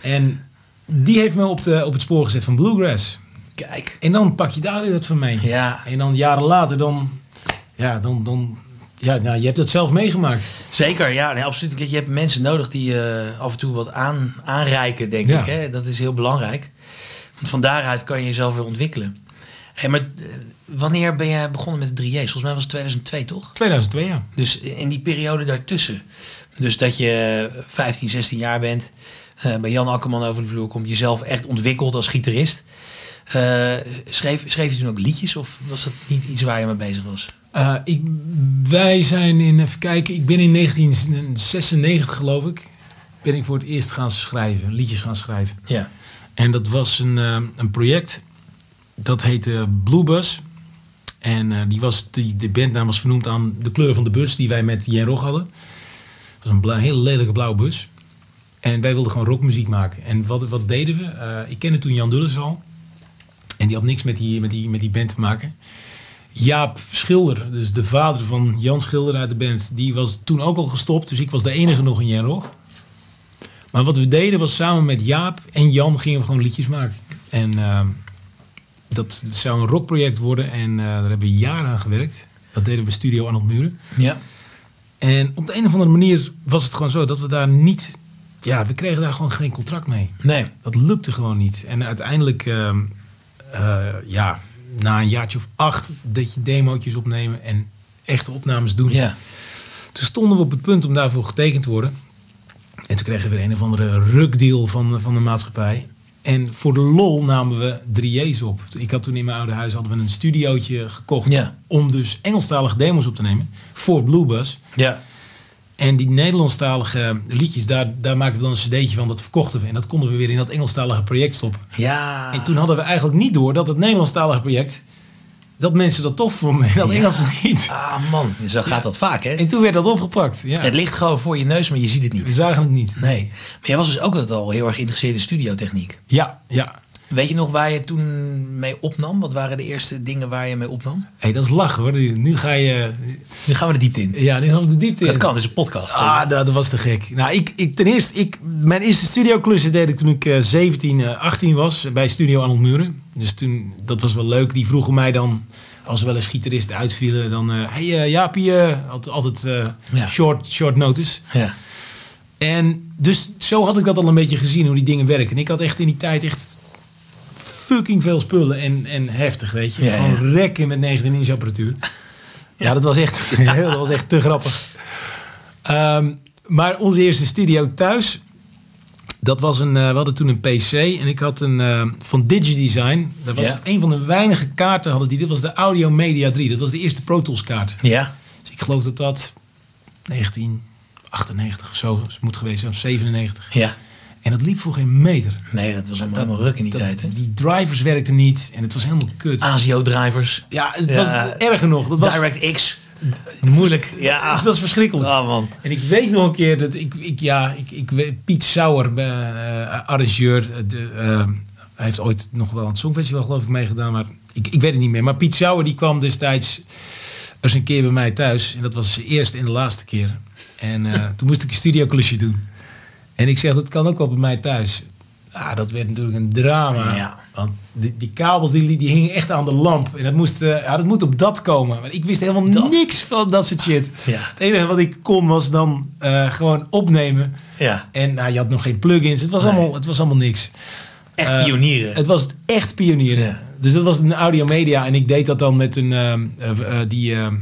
En die heeft me op, de, op het spoor gezet van bluegrass. Kijk. En dan pak je daar weer wat van mee. Ja. En dan jaren later, dan, ja, dan, dan, ja, nou, je hebt dat zelf meegemaakt. Zeker, ja, nee, absoluut. Je hebt mensen nodig die eh, af en toe wat aan, aanreiken, denk Ja. ik. Hè? Dat is heel belangrijk. Want van daaruit kan je jezelf weer ontwikkelen. Hey, maar eh, wanneer ben jij begonnen met de 3J's? Volgens mij was het 2002, toch? 2002, ja. Dus in die periode daartussen. Dus dat je 15, 16 jaar bent, eh, bij Jan Akkerman over de vloer komt, jezelf echt ontwikkeld als gitarist. Eh, schreef, schreef je toen ook liedjes of was dat niet iets waar je mee bezig was? Eh, ik, wij zijn in, even kijken, ik ben in 1996 geloof ik, ben ik voor het eerst gaan schrijven, liedjes gaan schrijven. Ja. En dat was een, eh, een project, dat heette Bluebus. En eh, die was, die, de bandnaam was vernoemd aan de kleur van de bus die wij met Jen Rog hadden. Het was een bla- hele lelijke blauwe bus. En wij wilden gewoon rockmuziek maken. En wat, wat deden we? Ik kende toen Jan Dulles al. En die had niks met die, met, die, met die band te maken. Jaap Schilder, dus de vader van Jan Schilder uit de band, die was toen ook al gestopt. Dus ik was de enige nog in Jen Rog. Maar wat we deden was samen met Jaap en Jan gingen we gewoon liedjes maken. En ehm, dat zou een rockproject worden en eh, daar hebben we jaren aan gewerkt. Dat deden we bij Studio Arnold Muren. Ja. En op de een of andere manier was het gewoon zo dat we daar niet... Ja, we kregen daar gewoon geen contract mee. Nee. Dat lukte gewoon niet. En uiteindelijk, ehm, eh, ja, na een jaartje of acht... dat je demootjes opnemen en echte opnames doen... Ja. Toen stonden we op het punt om daarvoor getekend te worden. En toen kregen we weer een of andere rukdeal van, van de maatschappij. En voor de lol namen we 3J's op. Ik had toen in mijn oude huis hadden we een studiootje gekocht Ja. om dus Engelstalige demos op te nemen voor Bluebus. Ja. En die Nederlandstalige liedjes, daar, daar maakten we dan een cd'tje van, dat verkochten we. En dat konden we weer in dat Engelstalige project stoppen. Ja. En toen hadden we eigenlijk niet door dat het Nederlandstalige project, dat mensen dat tof vonden en dat Ja. Engels niet. Ah man, zo gaat dat vaak hè. En toen werd dat opgepakt. Ja. Het ligt gewoon voor je neus, maar je ziet het We niet. zagen het niet. Nee. Maar jij was dus ook altijd al heel erg geïnteresseerd in studiotechniek. Ja, ja. Weet je nog waar je toen mee opnam? Wat waren de eerste dingen waar je mee opnam? Hey, dat is lachen hoor. Nu ga je. Nu gaan we de diepte in. Ja, nu gaan we de diepte in. Dat kan, het is een podcast. Ah, dat, dat was te gek. Nou, ik, ik, ten eerste, ik, mijn eerste studioklussen deed ik toen ik eh, 17, eh, 18 was bij Studio Arnold Muren. Dus toen, dat was wel leuk. Die vroegen mij dan, als er wel eens gitaristen uitvielen, dan... eh hey eh, Jaapie, eh, altijd, altijd eh, Ja. short, short notice. Ja. En dus zo had ik dat al een beetje gezien, hoe die dingen werken. En ik had echt in die tijd echt fucking veel spullen en, en heftig, weet je. Ja, Gewoon rekken met 19 inch apparatuur. Ja, dat was echt, dat was echt te grappig. Ehm, maar onze eerste studio thuis, dat was een, eh, we hadden toen een PC en ik had een eh, van Digidesign. Dat was Ja. een van de weinige kaarten hadden die. Dit was de Audio Media 3. Dat was de eerste Pro Tools kaart. Ja. Dus ik geloof dat dat 1998 of zo moet geweest zijn, of 97. Ja. En dat liep voor geen meter. Nee, dat was allemaal helemaal ruk in die Dat- tijd. Hè? Die drivers werkten niet en het was helemaal kut. ASIO-drivers. ja, het Ja. was erger nog. Dat was, DirectX. Moeilijk. Ja. Het was verschrikkelijk. Ah man. En ik weet nog een keer dat ik, ik ja, ik, ik Piet Sauer, eh, arrangeur, eh, de, eh, hij heeft ooit nog wel aan het Songfestival geloof ik meegedaan, maar ik, ik weet het niet meer. Maar Piet Sauer die kwam destijds eens een keer bij mij thuis en dat was zijn eerste en de laatste keer. En eh, toen moest ik een studioklusje doen. En ik zeg, dat kan ook wel bij mij thuis. Ah, dat werd natuurlijk een drama. Ja. Want die, die kabels die, die hingen echt aan de lamp. En dat moest, eh, ja, dat moet op dat komen. Maar ik wist helemaal Dat? niks van dat soort shit. Ja. Het enige wat ik kon was dan eh, gewoon opnemen. Ja. En nou, je had nog geen plugins. Het was, Nee. allemaal, het was allemaal niks. Echt Eh, pionieren. Het was echt pionieren. Ja. Dus dat was een audio media. En ik deed dat dan met een... ehm, eh, eh, die ehm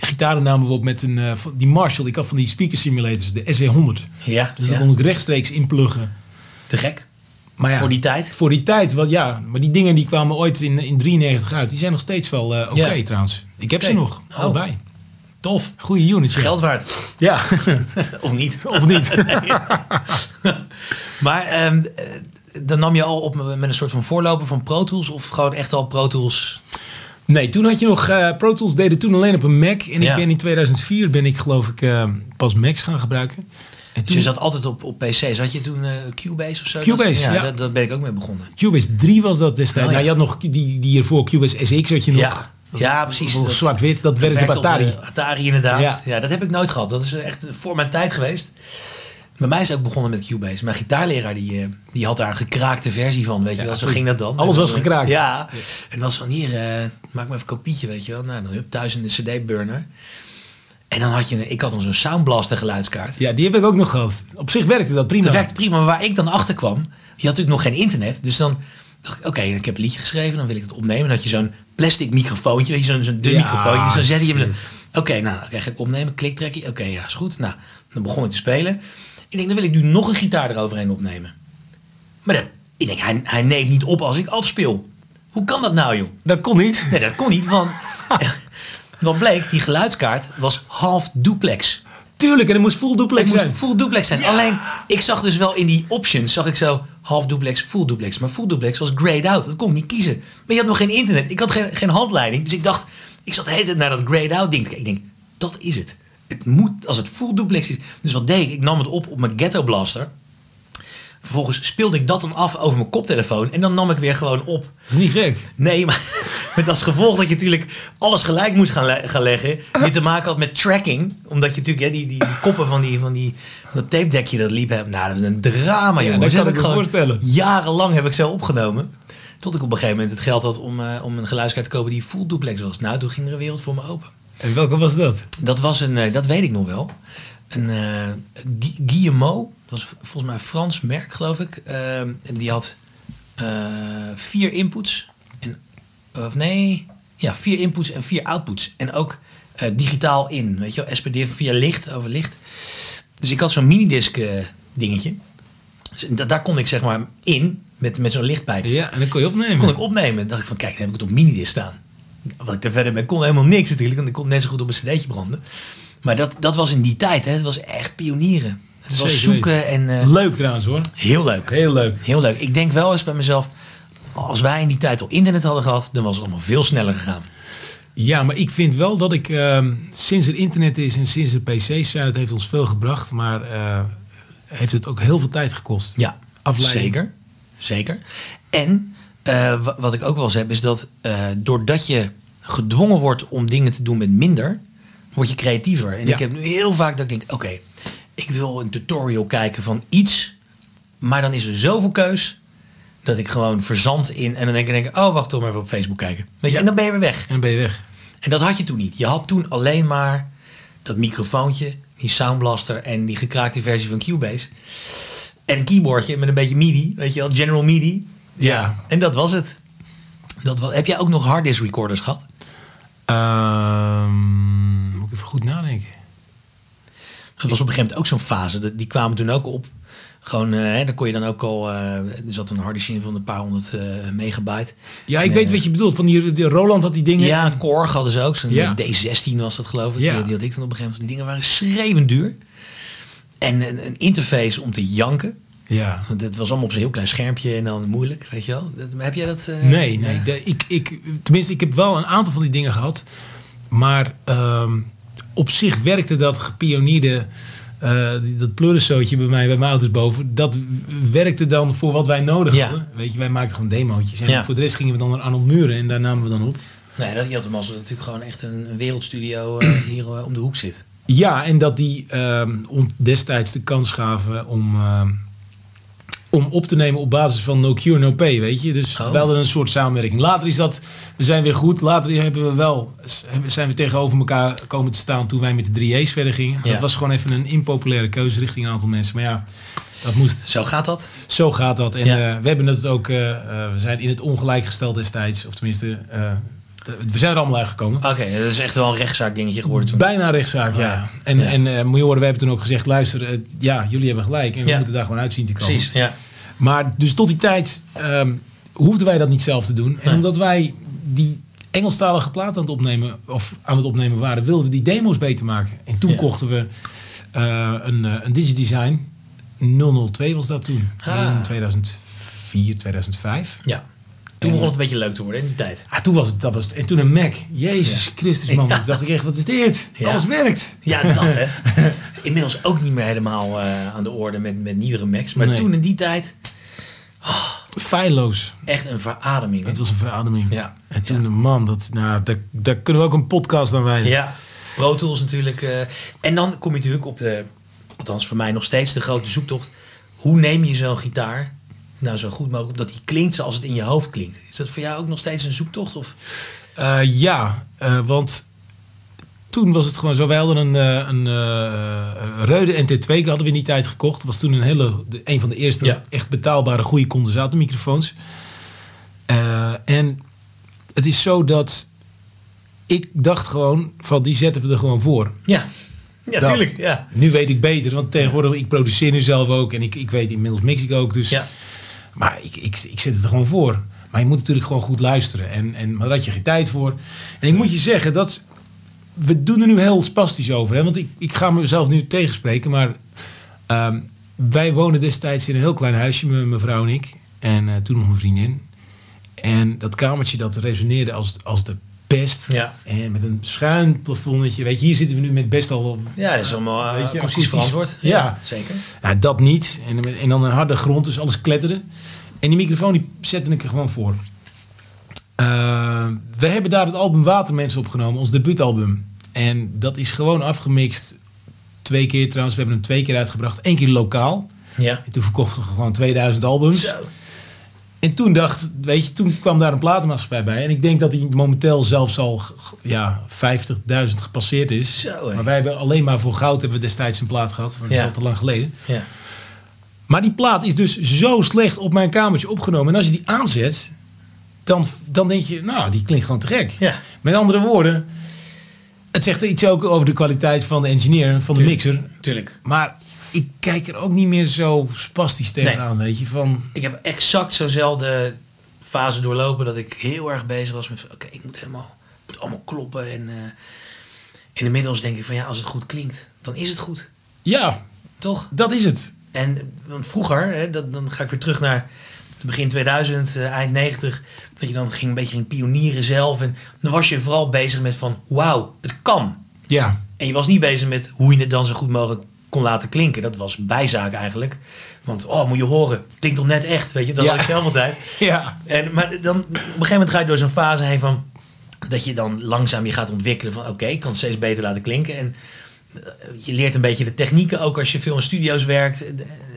gitaren namen we op met een... eh, die Marshall. Ik had van die speaker simulators. De SE100. ja. Dus ja. dat kon ik rechtstreeks inpluggen. Te gek. Maar ja, Voor die tijd. Voor die tijd, wat ja. Maar die dingen die kwamen ooit in, in 93 uit. Die zijn nog steeds wel eh, oké Ja. trouwens. Ik heb ze nog. Oh. Allebei. Tof. Goede units. Geld waard. Ja. of niet. of niet. Maar ehm, eh, dan nam je al op met een soort van voorloper van Pro Tools of gewoon echt al Pro Tools? Nee, toen had je nog... eh Pro Tools deden toen alleen op een Mac. En Ja. ik ben in 2004 ben ik geloof ik eh, pas Macs gaan gebruiken. En Dus toen, je zat altijd op, op PC. Zat je toen eh, Cubase of zo? Cubase, Dat- ja. Dat, dat ben ik ook mee begonnen. Cubase 3 was dat destijds. Oh, ja. Nou, je had nog die, die hiervoor Cubase SX had je nog. Ja, ja precies. Dat- Zwart-wit, dat werkte op werkte Atari. Atari inderdaad. Ja. Ja. dat heb ik nooit gehad. Dat is echt voor mijn tijd geweest. Bij mij is het ook begonnen met Cubase. Mijn gitaarleraar die, eh, die had daar een gekraakte versie van. Weet je wel, zo ging dat dan. alles was eh, gekraakt. Ja. En was van hier, eh, maak me even een kopietje, weet je wel. Nou, dan hup thuis in de CD-burner. En dan had je, een- ik had dan zo'n Soundblaster geluidskaart. Ja, die heb ik ook nog gehad. Op zich werkte dat prima. Dat werkte prima, maar waar ik dan achter kwam, je had natuurlijk nog geen internet. Dus dan, dacht ik, oké, ik heb een liedje geschreven, dan wil ik het opnemen. Dan had je zo'n plastic microfoontje, weet je, zo'n zo'n dun Ja, microfoontje. Dus dan zette je hem... Oké, nou, dan krijg ik opnemen, kliktrekje. Oké, ja, is goed. Nou, dan begon ik te spelen. Ik denk, dan wil ik nu nog een gitaar eroverheen opnemen. Maar dat, ik denk, hij, hij neemt niet op als ik afspeel. Hoe kan dat nou, joh? Dat kon niet. Nee, dat kon niet, want... wat bleek, die geluidskaart was half duplex. Tuurlijk, en het moest full duplex Het moest zijn. full duplex zijn. Ja. Alleen, ik zag dus wel in die options, zag ik zo half duplex, full duplex. Maar full duplex was grayed out. Dat kon ik niet kiezen. Maar je had nog geen internet. Ik had geen, geen handleiding. Dus ik dacht, ik zat de hele tijd naar dat grayed out ding te kijken. Ik denk, dat is het. Het moet, als het full duplex is. Dus wat deed ik? Ik nam het op op mijn ghetto blaster. Vervolgens speelde ik dat dan af over mijn koptelefoon. En dan nam ik weer gewoon op. Dat is niet gek. Nee, maar met als gevolg dat je natuurlijk alles gelijk moest gaan, le- gaan leggen. Die te maken had met tracking. Omdat je natuurlijk hè, die, die, die koppen van, die, van die, dat tape dekje dat liep hebben. Nou, dat is een drama, jongen. dat Dus kan heb ik me gewoon voorstellen. Jarenlang heb ik zo opgenomen. Tot ik op een gegeven moment het geld had om, eh, om een geluidskaart te kopen die full duplex was. Nou, toen ging er een wereld voor me open. En welke was dat? Dat was een, eh, dat weet ik nog wel. Een eh Gu- Guillemot, dat was volgens mij een Frans merk, geloof ik. Eh, en die had eh, vier inputs. En, of nee, ja, vier inputs en vier outputs. En ook digitaal in, weet je wel, SPD via licht, over licht. Dus ik had zo'n minidisc dingetje. Dus da- daar kon ik zeg maar in, met, met zo'n lichtpijpje Ja, en dan kon je opnemen. kon ik opnemen. Dan dacht ik van, kijk, dan heb ik het op minidisc staan. Wat ik er verder mee kon, helemaal niks natuurlijk. Want ik kon net zo goed op een cd'tje branden. Maar dat, dat was in die tijd, hè. Het was echt pionieren. Het was Zeker zoeken en... eh, Leuk trouwens hoor. heel leuk. Heel leuk. Heel leuk. Ik denk wel eens bij mezelf... Als wij in die tijd al internet hadden gehad... dan was het allemaal veel sneller gegaan. Ja, maar ik vind wel dat ik ehm, sinds er internet is en sinds er PC's zijn, het heeft ons veel gebracht, maar eh, heeft het ook heel veel tijd gekost. Ja, Afleiding. zeker. Zeker. En eh, wa- wat ik ook wel eens heb... is dat eh, doordat je gedwongen wordt om dingen te doen met minder... word je creatiever. En Ja. ik heb nu heel vaak dat ik denk... oké, ik wil een tutorial kijken van iets... maar dan is er zoveel keus... dat ik gewoon verzand in... en dan denk ik, denk ik, oh, wacht, toch maar even op Facebook kijken. Weet je, Ja. en dan ben je weer weg. En dan ben je weg. En dat had je toen niet. Je had toen alleen maar dat microfoontje, die Soundblaster en die gekraakte versie van Cubase. En een keyboardje met een beetje MIDI, weet je wel, General MIDI. Ja. En dat was het. Dat was, heb jij ook nog harddisk recorders gehad? Ehm, moet ik even goed nadenken. Dat was op een gegeven moment ook zo'n fase. Die kwamen toen ook op. Gewoon, eh, hè, dan kon je dan ook al. eh, er zat een harddisk in van een paar honderd eh, megabyte. Ja, En, ik weet wat je bedoelt. Van die, Roland had die dingen. Ja, Korg hadden ze ook. Zo'n Ja. D16 was dat geloof ik. Ja. Die, die had ik dan op een gegeven moment. Die dingen waren schreeuwend duur. En een, een interface om te janken. Ja. Want het was allemaal op zo'n heel klein schermpje en dan moeilijk, weet je wel. Heb jij dat? eh, Nee, nee. de- ik, ik, tenminste, ik heb wel een aantal van die dingen gehad. Maar ehm, op zich werkte dat gepionierde, eh, dat pleurensootje bij mij, bij mijn ouders boven. Dat werkte dan voor wat wij nodig Ja. hadden. Weet je, wij maakten gewoon demootjes. En Ja. voor de rest gingen we dan naar Arnold Muren en daar namen we dan op. Nee, dat, je had hem als natuurlijk gewoon echt een, wereldstudio eh, hier om de hoek zit. Ja, en dat die ehm, destijds de kans gaven om, ehm, om op te nemen op basis van no cure, no pay, weet je. Dus Oh. we hadden een soort samenwerking. Later is dat, we zijn weer goed. Later hebben we wel, zijn we tegenover elkaar komen te staan toen wij met de 3A's verder gingen. Ja. Dat was gewoon even een impopulaire keuze richting een aantal mensen. Maar ja, dat moest, Zo gaat dat. zo gaat dat. En Ja. eh, we hebben het ook, eh, eh, we zijn in het ongelijk gesteld destijds. Of tenminste, we zijn er allemaal uitgekomen. Oké, dat is echt wel een rechtszaak dingetje geworden toen. Bijna rechtszaak, ja. Ja. En, Ja. en eh, moet je horen, we hebben toen ook gezegd, luister, eh, ja, jullie hebben gelijk en we Ja. moeten daar gewoon uitzien te komen. Precies, ja. Maar dus tot die tijd ehm, hoefden wij dat niet zelf te doen. En omdat wij die Engelstalige plaat aan het opnemen, of aan het opnemen waren, wilden we die demo's beter maken. En toen kochten we eh, een, een Digidesign 002 was dat toen. Ah. In 2004, 2005. ja. Toen begon het een beetje leuk te worden in die tijd. Ah, toen was het, dat was het. En toen een Mac. Jezus Ja. Christus man, Ja. dacht ik echt, wat is dit? Ja. Alles werkt. Ja, dat hè. Is Inmiddels ook niet meer helemaal eh, aan de orde met, met nieuwere Macs. Maar Nee. toen in die tijd Feilloos. echt een verademing. hè. Het was een verademing. Ja. En toen, man, dat, nou, daar, daar kunnen we ook een podcast aan wijden. Ja, Pro Tools natuurlijk. eh, en dan kom je natuurlijk op de, althans voor mij nog steeds de grote zoektocht. Hoe neem je zo'n gitaar nou zo goed mogelijk dat die klinkt zoals het in je hoofd klinkt? Is dat voor jou ook nog steeds een zoektocht? Of? Eh, ja, eh, want toen was het gewoon zo. Wij hadden een, eh, een Reude NT2 hadden we in die tijd gekocht. was toen een hele, een van de eerste Ja. echt betaalbare goede condensatormicrofoons. En het is zo dat ik dacht gewoon van die zetten we er gewoon voor. Ja, ja Dat. tuurlijk. Ja. Nu weet ik beter, want tegenwoordig ik produceer nu zelf ook en ik, ik weet inmiddels mix ik ook. Dus, Ja. Maar ik, ik, ik zet het er gewoon voor. Maar je moet natuurlijk gewoon goed luisteren. En, en, maar daar had je geen tijd voor. En ik moet je zeggen dat we doen er nu heel spastisch over. Hè? Want ik, ik ga mezelf nu tegenspreken. Maar ehm, wij wonen destijds in een heel klein huisje, mijn mevrouw en ik. En eh, toen nog mijn vriendin. En dat kamertje dat resoneerde als, als de pest. Ja. En met een schuin plafondetje. Weet je, hier zitten we nu met best al Ja, dat is allemaal Weet uh, je, akoestisch. verantwoord. Ja. zeker. nou, dat niet. En, en dan een harde grond, dus alles kletterde. En die microfoon die zette ik er gewoon voor. Eh, we hebben daar het album Watermensen opgenomen, ons debuutalbum. En dat is gewoon afgemixt. Twee keer trouwens, we hebben hem twee keer uitgebracht. Eén keer lokaal. Ja. En toen verkochten we gewoon 2000 albums. Zo. En toen dacht, weet je, toen kwam daar een platenmaatschappij bij. En ik denk dat die momenteel zelfs al ja, 50.000 gepasseerd is. Zo, maar wij hebben alleen maar voor goud hebben we destijds een plaat gehad. Maar dat Ja. is al te lang geleden. Ja. Maar die plaat is dus zo slecht op mijn kamertje opgenomen. En als je die aanzet, dan, dan denk je, nou, die klinkt gewoon te gek. Ja. Met andere woorden, het zegt iets ook over de kwaliteit van de engineer, van de Tuurlijk. mixer. Tuurlijk. Maar ik kijk er ook niet meer zo spastisch tegenaan, weet je. Van, Ik heb exact zo'nzelfde fase doorlopen dat ik heel erg bezig was met... Oké, ik moet helemaal... Moet allemaal kloppen. En, en inmiddels denk ik van ja, als het goed klinkt, dan is het goed. ja, Toch? dat is het. En want vroeger, hè, dat, dan ga ik weer terug naar begin 2000, eh, eind 90, dat je dan ging een beetje ging pionieren zelf. En dan was je vooral bezig met van, wauw, het kan. Ja, En je was niet bezig met hoe je het dan zo goed mogelijk kon laten klinken. Dat was bijzaak eigenlijk. Want, oh, moet je horen, klinkt toch net echt, weet je. Dat Ja. had ik zelf altijd. ja, En, maar dan, op een gegeven moment ga je door zo'n fase heen van... dat je dan langzaam je gaat ontwikkelen van... oké, ik kan het steeds beter laten klinken. En eh, je leert een beetje de technieken ook als je veel in studio's werkt.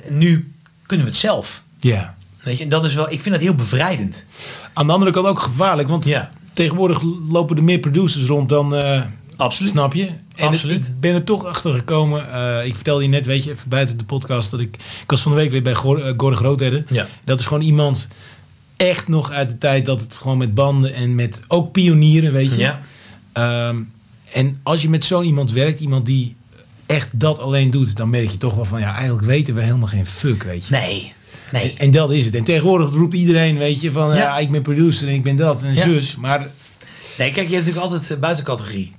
En nu kunnen we het zelf. ja. Weet je, en dat is wel, ik vind dat heel bevrijdend. Aan de andere kant ook gevaarlijk, want Ja. tegenwoordig lopen er meer producers rond dan... eh, Absoluut. Snap je? En Absoluut. het- ik ben er toch achter gekomen. eh, ik vertelde je net, weet je, even buiten de podcast, dat ik. Ik was van de week weer bij eh, Gordon Grootherde. Ja. Dat is gewoon iemand echt nog uit de tijd dat het gewoon met banden en met ook pionieren, weet je. Ja. Ehm, en als je met zo'n iemand werkt, iemand die echt dat alleen doet, dan merk je toch wel van ja, eigenlijk weten we helemaal geen fuck, weet je. Nee, nee. En, en dat is het. En tegenwoordig roept iedereen, weet je, van ja, Ja. ik ben producer en ik ben dat en Ja. zus. Maar Nee, kijk, je hebt natuurlijk altijd eh, buitencategorie.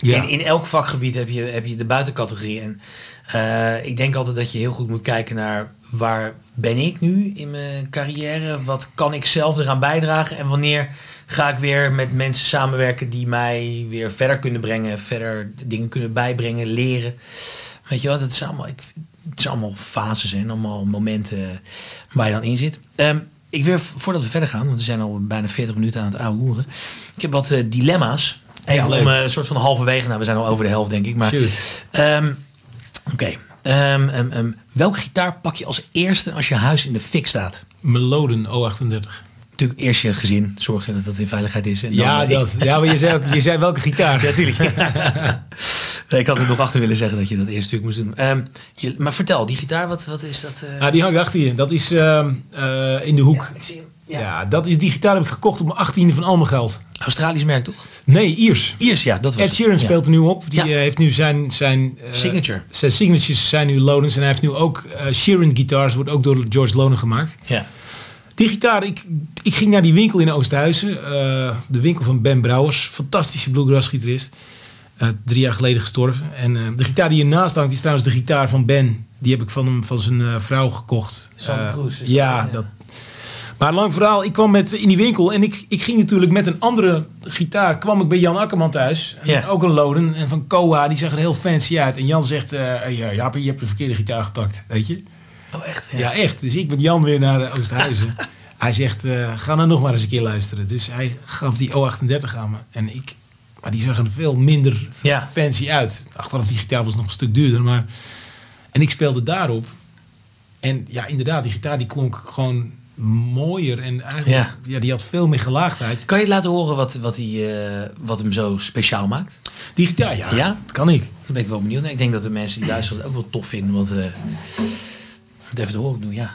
Ja. In, in elk vakgebied heb je, heb je de buitencategorie. En eh, ik denk altijd dat je heel goed moet kijken naar waar ben ik nu in mijn carrière? Wat kan ik zelf eraan bijdragen? En wanneer ga ik weer met mensen samenwerken die mij weer verder kunnen brengen, verder dingen kunnen bijbrengen, leren. Weet je wat, het is allemaal, ik, het zijn allemaal fases en allemaal momenten waar je dan in zit. Ehm, ik wil, voordat we verder gaan, want we zijn al bijna 40 minuten aan het ouwehoeren. Ik heb wat eh, dilemma's. Even om eh, een soort van halverwege, nou we zijn al over de helft denk ik. Maar. Ehm, Oké, Ehm, ehm, welke gitaar pak je als eerste als je huis in de fik staat? Meloden O38. Natuurlijk eerst je gezin, zorgen dat dat in veiligheid is. En dan, Ja, dat, ja, maar je zei, ook- je zei welke gitaar. Ja, natuurlijk. nee, ik had er nog achter willen zeggen dat je dat eerst natuurlijk moest doen. Je, maar vertel, die gitaar, wat, wat is dat? Ah, die hangt achter je. Dat is eh, in de hoek. ja, ik zie hem. Ja. Ja. dat is die gitaar heb ik gekocht op mijn achttiende van al mijn geld. Australisch merk toch? Nee, Iers. Iers, ja, dat was Ed het. Sheeran Ja. speelt er nu op. Die Ja. eh, heeft nu zijn... zijn eh, Signature. Zijn signatures zijn nu Lonens. En hij heeft nu ook eh Sheeran guitars. Wordt ook door George Lonen gemaakt. Ja. Die gitaar, ik, ik ging naar die winkel in Oosthuizen. eh, de winkel van Ben Brouwers. Fantastische bluegrass gitarist. Eh, drie jaar geleden gestorven. En eh, de gitaar die hiernaast hangt, die is trouwens de gitaar van Ben. Die heb ik van, hem, van zijn eh, vrouw gekocht. Santa Cruz ja, dat, ja. dat. Maar lang verhaal, ik kwam met, in die winkel en ik, ik ging natuurlijk met een andere gitaar. kwam ik bij Jan Akkerman thuis. Ook een Loden. En van Koa, die zag er heel fancy uit. En Jan zegt, eh ja, Jaap, je hebt de verkeerde gitaar gepakt. Weet je? Oh, echt? Ja, echt. Dus ik met Jan weer naar eh, Oosthuizen. hij zegt, eh, ga nou nog maar eens een keer luisteren. Dus hij gaf die O38 aan me. En ik, maar die zag er veel minder Ja. fancy uit. Achteraf die gitaar was nog een stuk duurder. Maar, en ik speelde daarop. En ja, inderdaad, die gitaar die klonk gewoon mooier. En eigenlijk, Ja. ja. die had veel meer gelaagdheid. Kan je het laten horen wat, wat, die, eh, wat hem zo speciaal maakt? Die gitaar, ja, Ja? dat kan ik. Daar ben ik wel benieuwd naar. Ik denk dat de mensen die luisteren het ook wel tof vinden. Want, het even te horen doen, ja.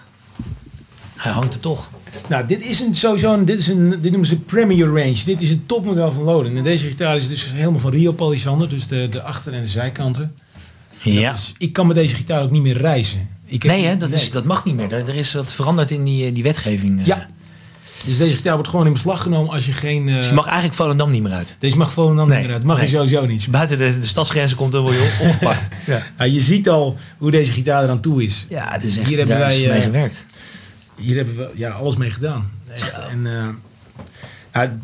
Hij hangt er toch. Nou, dit is een, sowieso een, dit, is een, dit noemen ze Premier Range. Dit is het topmodel van Loden. En deze gitaar is dus helemaal van Rio Palisander. Dus de, de achter- en de zijkanten. Ja. Dus ik kan met deze gitaar ook niet meer reizen. Ik heb- Nee, hè, dat, nee. Is, dat mag niet meer. Er, er is wat veranderd in die, eh, die wetgeving. eh. Ja. Dus deze gitaar wordt gewoon in beslag genomen als je geen... eh, Dus je mag eigenlijk Volendam niet meer uit. Deze mag Nee, niet meer uit. Mag nee. je sowieso niet. Buiten de, de stadsgrenzen komt, dan word je op- opgepakt. Ja. Nou, je ziet al hoe deze gitaar eraan toe is. ja, het is echt, Hier hebben wij, mee gewerkt. Hier hebben we ja, alles mee gedaan. En, ja,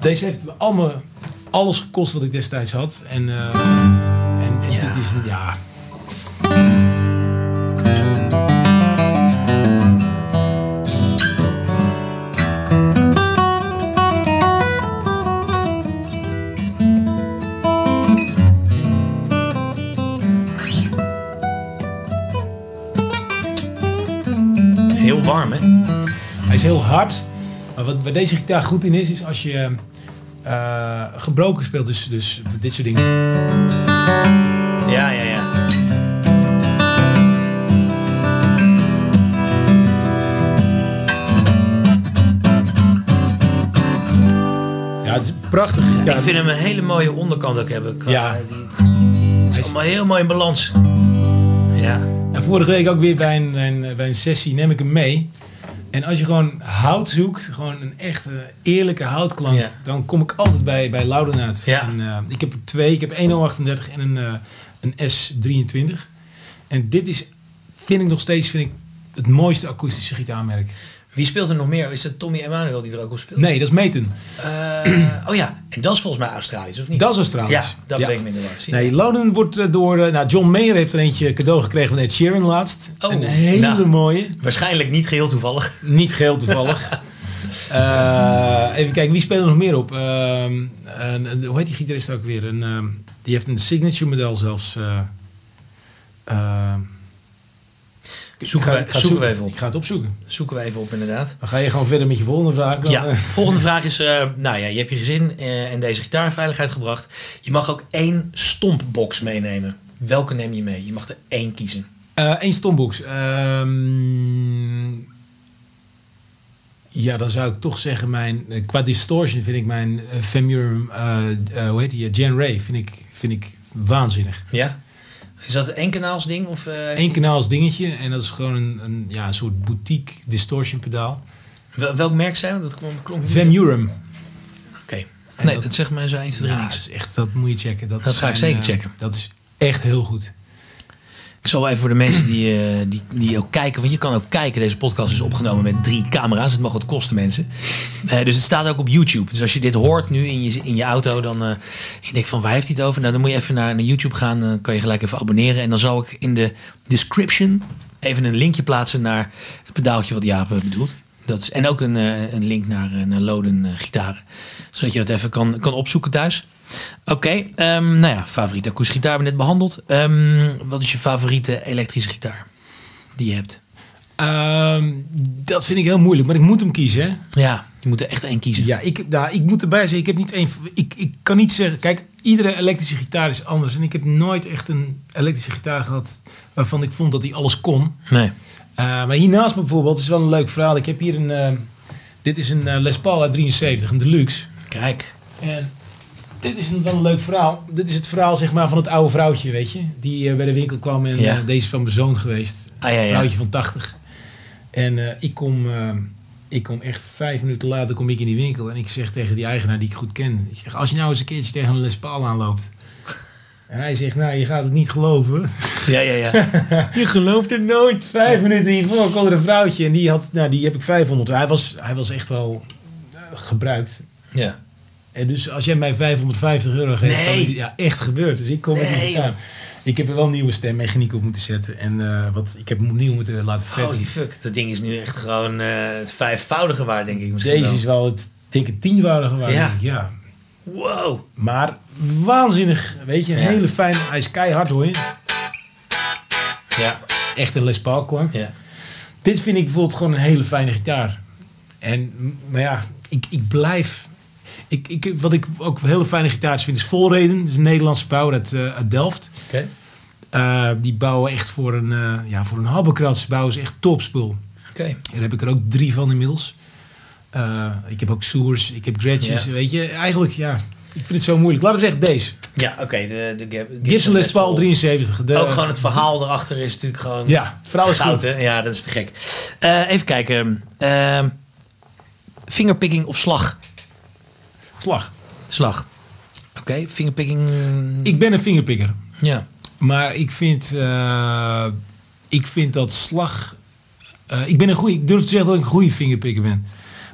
deze heeft allemaal alles gekost wat ik destijds had. En, en, en Ja. dit is ja. Heel warm, hè? Hij is heel hard. Maar wat bij deze gitaar goed in is, is als je eh, gebroken speelt, dus, dus dit soort dingen. Ja, ja, ja. Ja, het is gitaar. Ik vind hem een hele mooie onderkant ook hebben. Ja. Die, het is allemaal heel mooi in balans. En vorige week ook weer bij een, bij een, bij een sessie neem ik hem mee. En als je gewoon hout zoekt, gewoon een echte eerlijke houtklank, Ja. dan kom ik altijd bij, bij Louden uit. Ja. En, eh, ik heb er twee, ik heb een 038 en een, eh, een S23. En dit is, vind ik nog steeds, vind ik het mooiste akoestische gitaarmerk. Wie speelt er nog meer? Is het Tommy Emmanuel die er ook op speelt? Nee, dat is Meten. Eh, oh ja, en dat is volgens mij Australisch, of niet? Dat is Australisch. Ja, dat Ja. ben ik minder waar. Nee, Louden wordt eh, door... eh, nou, John Mayer heeft er eentje cadeau gekregen van Ed Sheeran laatst. Oh, een hele nou. mooie. Waarschijnlijk niet geheel toevallig. Niet geheel toevallig. Even kijken, wie speelt er nog meer op? Ehm, een- hoe heet die gitarist ook weer? Een, ehm, die heeft een signature model zelfs. Ik Zoeken ga- we- ik ga zoeken we zoeken. even op. Ik ga het opzoeken. Zoeken we even op inderdaad. Dan ga je gewoon verder met je volgende vraag. Dan, Ja, volgende vraag is, eh, nou ja, je hebt je gezin eh, en deze gitaar in veiligheid gebracht. Je mag ook één stompbox meenemen. Welke neem je mee? Je mag er één kiezen. Eh Eén stombox. Ehm, ja, dan zou ik toch zeggen, mijn, qua distortion vind ik mijn uh, Femurum, eh, eh, hoe heet die, Jan Ray, vind ik, vind ik waanzinnig. Ja? Is dat een één kanaals ding? Of, kanaals dingetje en dat is gewoon een, een, ja, een soort boutique distortion pedaal. Wel- welk merk zijn we? Dat klonk. Femurum. Oké. Nee, dat- dat zegt mij zo 1, 2, 3 Ja, is echt, dat moet je checken. Dat, Dat ga ik zeker eh, checken. Dat is echt heel goed. Ik zal even voor de mensen die, eh, die, die ook kijken, want je kan ook kijken. Deze podcast is opgenomen met drie camera's. Het mag wat kosten, mensen. Eh, dus het staat ook op YouTube. Dus als je dit hoort nu in je, in je auto, dan eh je denkt van waar heeft hij het over? Nou, dan moet je even naar, naar YouTube gaan. Dan kan je gelijk even abonneren. En dan zal ik in de description even een linkje plaatsen naar het pedaaltje wat Jaap bedoelt. Dat is, en ook een, een link naar, naar Loden gitaren. Zodat je dat even kan, kan opzoeken thuis. Oké, ehm, nou ja, favoriete akoestische gitaar hebben we net behandeld. Ehm, wat is je favoriete elektrische gitaar die je hebt? Ehm, dat vind ik heel moeilijk, maar ik moet hem kiezen. Hè? Ja, je moet er echt één kiezen. Ja, ik, nou, ik moet erbij zeggen, ik heb niet één. Ik, ik kan niet zeggen, kijk, iedere elektrische gitaar is anders. En ik heb nooit echt een elektrische gitaar gehad waarvan ik vond dat hij alles kon. Nee. Eh, maar hiernaast bijvoorbeeld, is wel een leuk verhaal. Ik heb hier een, eh, dit is een eh, Les Paul uit 73, een deluxe. Kijk. En dit is een, wel een leuk verhaal. Dit is het verhaal zeg maar, van het oude vrouwtje, weet je. Die eh, bij de winkel kwam en Ja. eh, deze is van mijn zoon geweest. Ah, ja, ja. Vrouwtje van 80. En eh, ik, kom, ik kom echt vijf minuten later kom ik in die winkel. En ik zeg tegen die eigenaar die ik goed ken. Ik zeg, als je nou eens een keertje tegen een Les Paul aanloopt. En hij zegt, nou je gaat het niet geloven. Ja, ja, ja. Je gelooft het nooit. Vijf minuten hiervoor kwam er een vrouwtje. En die, had, nou, die heb ik 500. Hij was, hij was echt wel gebruikt. ja. En dus als jij mij 550 euro geeft, Nee. dan is het ja, echt gebeurd. Dus ik kom met Nee, die gitaar. Ik heb er wel een nieuwe stemmechaniek op moeten zetten. En eh, wat, ik heb hem opnieuw moeten laten vetten. Holy fuck, dat ding is nu echt gewoon eh, het vijfvoudige waard, denk ik misschien Deze wel. is wel het, denk ik, tienvoudige waard. Ja. denk ik, ja. Wow. Maar waanzinnig. Weet je, een Ja. hele fijne. Hij is keihard hoor je. Ja. Echt een Les Paul klank. Ja. Dit vind ik bijvoorbeeld gewoon een hele fijne gitaar. En, maar ja, ik, ik blijf... Ik, ik, wat ik ook hele fijne gitaars vind is Volreden. Dat is een Nederlandse bouwer uit, eh, uit Delft. Eh, die bouwen echt voor een, eh ja, voor een habbekrats bouwen ze echt topspul. Oké. Daar heb ik er ook drie van inmiddels. Ik heb ook Soers, ik heb Gretches, Ja. weet je. Eigenlijk, ja, ik vind het zo moeilijk. Laten we zeggen deze. Ja, oké. de, de Gib- Gibson Les Paul 73. De, Ook gewoon het verhaal erachter is natuurlijk gewoon... Ja, verhaal is goud, goed. hè? Ja, dat is te gek. Even kijken. Fingerpicking of slag? Slag. Slag. Oké, fingerpicking... Ik ben een vingerpikker. Ja. Maar ik vind, eh, ik vind dat slag. eh, ik ben een goede. Ik durf te zeggen dat ik een goede vingerpikker ben.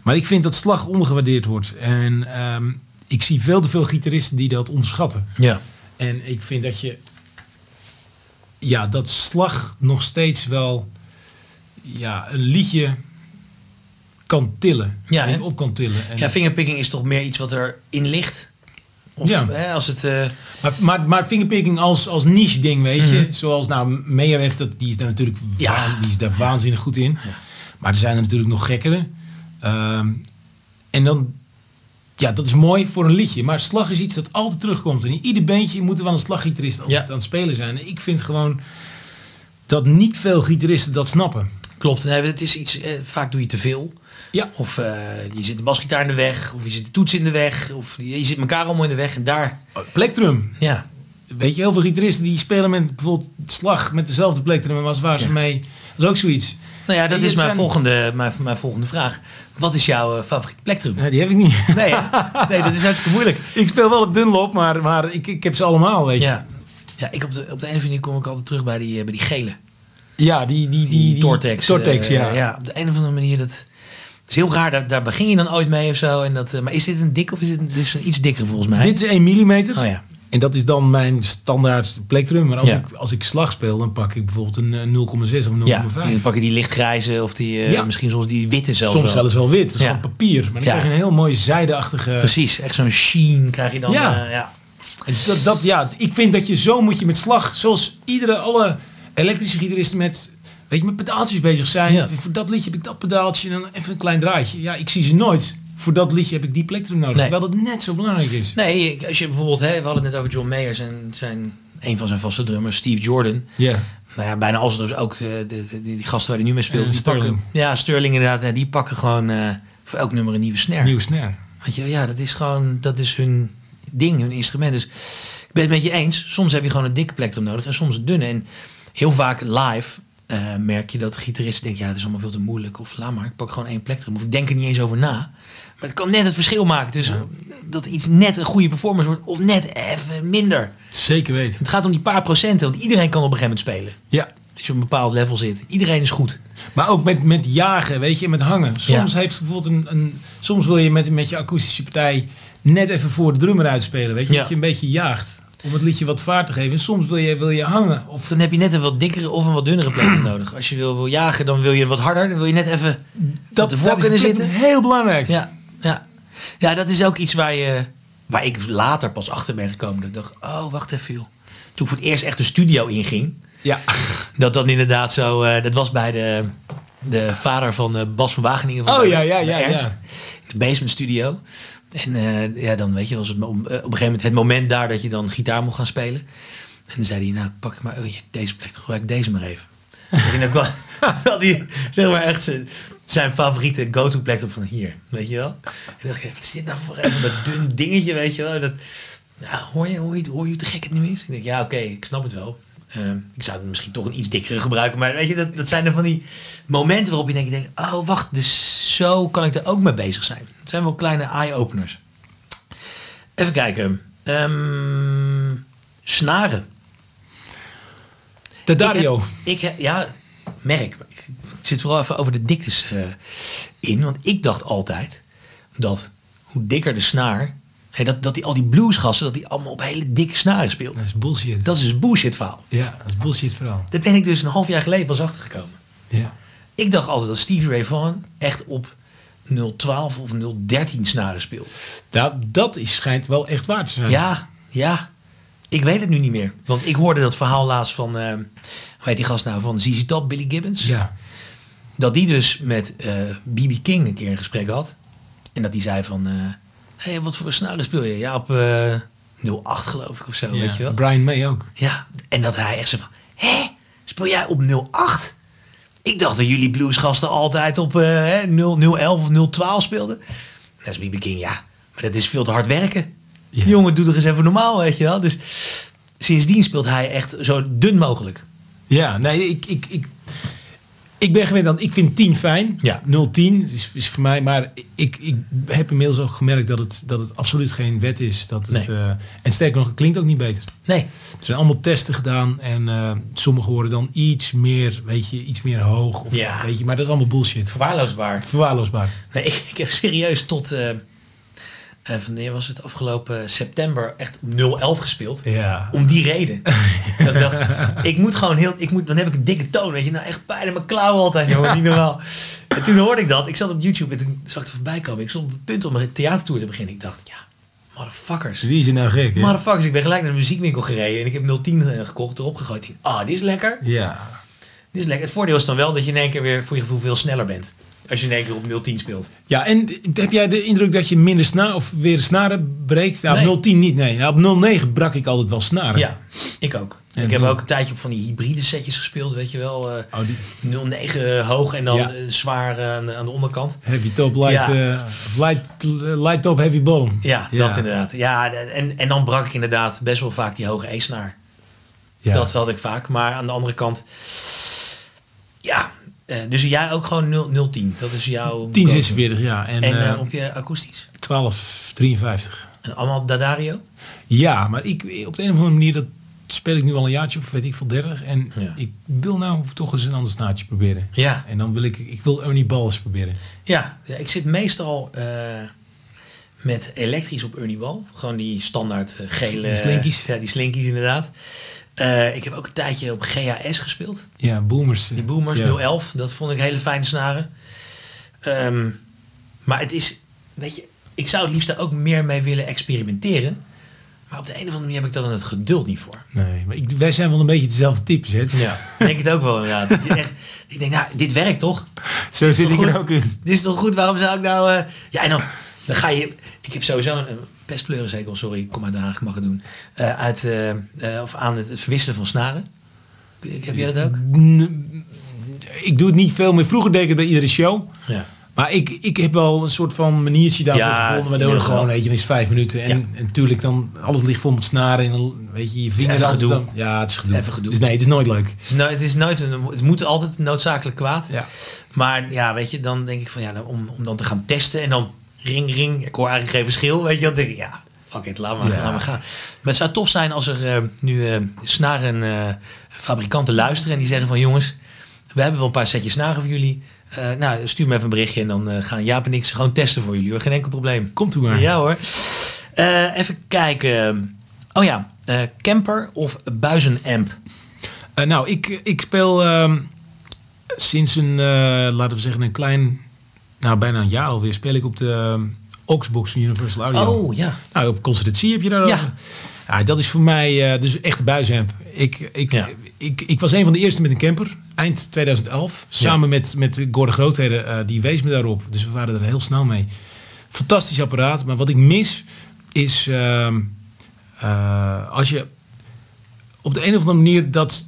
Maar ik vind dat slag ondergewaardeerd wordt. En ehm, ik zie veel te veel gitaristen die dat onderschatten. Ja. En ik vind dat je. Ja, dat slag nog steeds wel. Ja, een liedje kan tillen. Ja, en op kan tillen. En, ja, fingerpicking is toch meer iets wat erin ligt? Of Ja. hè, als het... eh, Maar, maar, maar fingerpicking als, als niche ding, weet je. Zoals nou, Meyer heeft dat, die is daar natuurlijk Mhm. Ja. die is daar waanzinnig goed in. Maar er zijn er natuurlijk nog gekkere. Ehm, en dan, ja, dat is mooi voor een liedje. Maar slag is iets dat altijd terugkomt. En in ieder beentje moet er wel een slaggitarist als Ja. het aan het spelen zijn. En ik vind gewoon dat niet veel gitaristen dat snappen. klopt. Nee, het is iets... eh, vaak doe je te veel. Ja, Of eh, je zit de basgitaar in de weg. Of je zit de toets in de weg. Of je, je zit elkaar allemaal in de weg. En daar... plektrum. Ja. Weet je, heel veel gitaristen die spelen met bijvoorbeeld slag met dezelfde plektrum als waar ze mee. Dat is ook zoiets. Nou ja, dat is mijn zijn- volgende, mijn, mijn volgende vraag. Wat is jouw eh, favoriet plektrum? Ja, die heb ik niet. Nee, nee, dat is hartstikke moeilijk. Ik speel wel op Dunlop, maar, maar ik, ik heb ze allemaal, weet je. Ja, ja ik op, de, op de een of andere manier kom ik altijd terug bij die, eh, bij die gele. Ja, die, die, die, Tortex. Tortex, ja. ja. Op de een of andere manier, dat het is heel raar. Daar, daar begin je dan ooit mee of zo. En dat, eh, maar is dit een dik of is dit een, dit is een iets dikker volgens mij? Dit is 1 mm. Oh ja. En dat is dan mijn standaard plektrum. Maar als, Ja. ik, als ik slag speel, dan pak ik bijvoorbeeld een eh, 0,6 of 0,5. Ja, dan pak je die lichtgrijze of die, eh, Ja. misschien soms die witte zelfs Soms wel. zelfs wel wit. Dat is Ja. gewoon papier. Maar dan Ja. krijg je een heel mooi zijdeachtige... Precies, echt zo'n sheen krijg je dan. Ja. eh, ja. En dat, dat, ja, ik vind dat je zo moet je met slag, zoals iedere, alle elektrische gitaristen met, weet je, met pedaaltjes bezig zijn. Ja. Voor dat liedje heb ik dat pedaaltje en dan even een klein draadje. Ja, ik zie ze nooit. Voor dat liedje heb ik die plektrum nodig. Nee. Terwijl dat net zo belangrijk is. Nee, als je bijvoorbeeld, hè, we hadden het net over John Mayer, zijn, zijn, een van zijn vaste drummers, Steve Jordan. Ja. Nou ja, bijna als dus ook de, de, de- die, gasten waar hij nu mee speelt. Ja, die Sterling. Pakken, ja, Sterling inderdaad. Die pakken gewoon eh, voor elk nummer een nieuwe snare. Nieuwe snare. Weet je, ja, dat is gewoon, dat is hun ding, hun instrument. Dus ik ben het met je eens. Soms heb je gewoon een dikke plektrum nodig en soms een dunne. En heel vaak live eh, merk je dat de gitaristen denken, ja, het is allemaal veel te moeilijk. Of laat maar, ik pak gewoon één plektrum. Of ik denk er niet eens over na. Maar het kan net het verschil maken tussen dat iets net een goede performance wordt of net even minder. Zeker weten. Het gaat om die paar procenten, want iedereen kan op een gegeven moment spelen. Ja. Als je op een bepaald level zit. Iedereen is goed. Maar ook met, met jagen, weet je, met hangen. Soms, heeft bijvoorbeeld een, een, soms wil je met, met je akoestische partij net even voor de drummer uitspelen. Weet je, Ja. dat je een beetje jaagt. Om het liedje wat vaart te geven. En soms wil je, wil je hangen. Of dan heb je net een wat dikkere of een wat dunnere plektrum nodig. Als je wil, wil jagen, dan wil je wat harder. Dan wil je net even dat ervoor dat kunnen plek- zitten. Heel belangrijk. Ja, ja. ja, dat is ook iets waar, je, waar ik later pas achter ben gekomen. Dat ik dacht, oh, wacht even joh. Toen ik voor het eerst echt de studio inging. Ja. Dat dan inderdaad zo, eh, dat was bij de, de vader van eh, Bas van Wageningen. Van Oh, ja, ja, ja, ja. De basement studio. En eh, ja, dan weet je, was het mo- op een gegeven moment het moment daar dat je dan gitaar mocht gaan spelen. En dan zei hij, nou pak maar oh, deze plek, gebruik deze maar even. en dan kwam, had hij zeg maar echt zijn, favoriete go-to plek op van hier, weet je wel. En dacht ik, wat is dit nou voor even dat dun dingetje, weet je wel. Dat, nou, hoor, je, hoor, je, hoor je hoe te gek het nu is? Ik denk, ja oké, ik snap het wel. Ehm, ik zou misschien toch een iets dikkere gebruiken. Maar weet je, dat, dat zijn er van die momenten waarop je denkt, je denkt, oh wacht, dus zo kan ik er ook mee bezig zijn. Het zijn wel kleine eye-openers. Even kijken. Ehm, snaren. De Ik Dario. heb- Ik heb, ja, merk. Ik zit vooral even over de diktes eh, in. Want ik dacht altijd dat hoe dikker de snaar... Dat, dat die, al die bluesgassen, dat die allemaal op hele dikke snaren speelden. Dat is bullshit. Dat is dus bullshit verhaal. Ja, dat is bullshit verhaal. Daar ben ik dus een half jaar geleden pas achter gekomen. Ja. Ik dacht altijd dat Stevie Ray Vaughan echt op 012 of 013 snaren speelde. Nou, dat is, schijnt wel echt waar te zijn. Ja, ja. Ik weet het nu niet meer. Want ik hoorde dat verhaal laatst van, eh, hoe heet die gast nou, van ZZ Top, Billy Gibbons. Ja. Dat die dus met B.B. King een keer een gesprek had. En dat die zei van, eh hey, wat voor snaren speel je? Ja, op eh 08 geloof ik of zo, Ja. weet je wel. Brian May ook. Ja, en dat hij echt zo van, hé, speel jij op 08? Ik dacht dat jullie bluesgasten altijd op eh, hè, 0, 011 of 012 speelden. Dat is BB King, ja. Maar dat is veel te hard werken. Ja. Jongen, doe toch eens even normaal, weet je wel. Dus sindsdien speelt hij echt zo dun mogelijk. Ja, nee, ik, ik, ik, ik ben gewend aan, ik vind 10 fijn. Ja. 010 is, is voor mij, maar ik, ik heb inmiddels ook gemerkt dat het, dat het absoluut geen wet is. Dat het, Nee. eh, en sterker nog, het klinkt ook niet beter. Nee, Er zijn allemaal testen gedaan en eh, sommige worden dan iets meer, weet je, iets meer hoog. Of, Ja. weet je, maar dat is allemaal bullshit. verwaarloosbaar. Verwaarloosbaar. Nee, ik, ik heb serieus tot... eh eh, wanneer was het? Afgelopen september echt op 011 gespeeld. Ja. Om die reden. Dat ik dacht, ik moet gewoon heel... Ik moet, dan heb ik een dikke toon, weet je. Nou, echt pijn in mijn klauwen altijd, jongen. Niet normaal. En toen hoorde ik dat. Ik zat op YouTube en toen zag ik er voorbij komen. Ik stond op het punt om een theatertour te beginnen. Ik dacht, ja, motherfuckers. Wie is er nou gek? hè? Motherfuckers, ik ben gelijk naar de muziekwinkel gereden. En ik heb 010 gekocht, erop gegooid. Ik dacht, ah, dit is lekker. Ja. Dit is lekker. Het voordeel is dan wel dat je in één keer weer voor je gevoel veel sneller bent. Als je in één keer op 010 speelt. Ja, en heb jij de indruk dat je minder snaar of weer snaren breekt? Nou, Nee. op 010 niet, nee. Nou, op 09 brak ik altijd wel snaren. Ja, ik ook. En ik heb ook een tijdje op van die hybride setjes gespeeld, weet je wel. eh Oh, die 09 hoog en dan Ja. eh, zwaar eh, aan, de- aan de onderkant. heavy top, light, Ja. eh, light, light top, heavy bottom. Ja, Ja. dat inderdaad. Ja, en, en dan brak ik inderdaad best wel vaak die hoge E-snaar. Ja. Dat had ik vaak. Maar aan de andere kant, ja. Eh, dus jij ook gewoon 0, 010. Dat is jouw... 1046, ja. En, En eh, eh, op je akoestisch. 1253. En allemaal Dadario? Ja, maar ik, op de een of andere manier, dat speel ik nu al een jaartje of weet ik veel 30. En Ja. ik wil nou toch eens een ander snaartje proberen. Ja. En dan wil ik, ik wil Ernie Balls proberen. Ja, ja, ik zit meestal met elektrisch op Ernie Ball. Gewoon die standaard gele... Die slinkies. Ja, die slinkies inderdaad. Eh, ik heb ook een tijdje op GHS gespeeld. Ja, boomers. Die Boomers ja. 011. Dat vond ik hele fijne snaren. Ehm, maar het is... Weet je, ik zou het liefst daar ook meer mee willen experimenteren. Maar op de een of andere manier heb ik daar dan het geduld niet voor. Nee, maar ik, wij zijn wel een beetje dezelfde types, hè? Ja. Denk het ook wel inderdaad. Dat je echt, ik denk, nou, dit werkt toch? Zo zit ik Goed. er ook in. Dit is toch goed? Waarom zou ik nou... eh, Ja, en dan, dan ga je... Ik heb sowieso een pestpleurenzekel, sorry, ik kom uit Den Haag, ik mag het doen. eh, uit, eh, eh, of aan het, het verwisselen van snaren. Heb jij dat ook? Ik doe het niet veel meer. Vroeger deed ik het bij iedere show. Ja. Maar ik, ik heb wel een soort van maniertje daarvoor Ja, gevonden. Waardoor het gewoon, weet je, dan is vijf minuten. En, Ja. en natuurlijk dan, alles ligt vol met snaren. En dan, weet je, je vinger even altijd gedoe. Dan, ja, het is gedoe. Even gedoe. Dus nee, het is nooit leuk. Het, is nooit, het, is nooit het moet altijd noodzakelijk kwaad. Ja. Maar ja, weet je, dan denk ik van ja, dan om, om dan te gaan testen en dan ring, ring. Ik hoor eigenlijk geen verschil, weet je. Dan denk ik, ja, fuck it, laat maar, Ja. laat maar gaan. Maar het zou tof zijn als er eh, nu eh snaren eh, fabrikanten luisteren en die zeggen van jongens, we hebben wel een paar setjes snaren voor jullie. Nou, stuur me even een berichtje en dan gaan Jaap en ik ze gewoon testen voor jullie. Hoor. Geen enkel probleem. Komt u maar. Ja hoor. Even kijken. Oh ja, camper of buizenamp? Nou, ik, ik speel ehm, sinds een, laten we zeggen, een klein, nou bijna een jaar alweer, speel ik op de ehm, Oxbox van Universal Audio. Oh ja. Nou, op concertatie heb je daar. Ja. Ja, dat is voor mij eh, dus echt de buisamp. Ik, ik, Ja. ik, ik was een van de eerste met een camper, eind 2011. Samen met, met Gordon Grootheden, eh, die wees me daarop. Dus we waren er heel snel mee. Fantastisch apparaat, maar wat ik mis is... ehm, eh, als je op de een of andere manier dat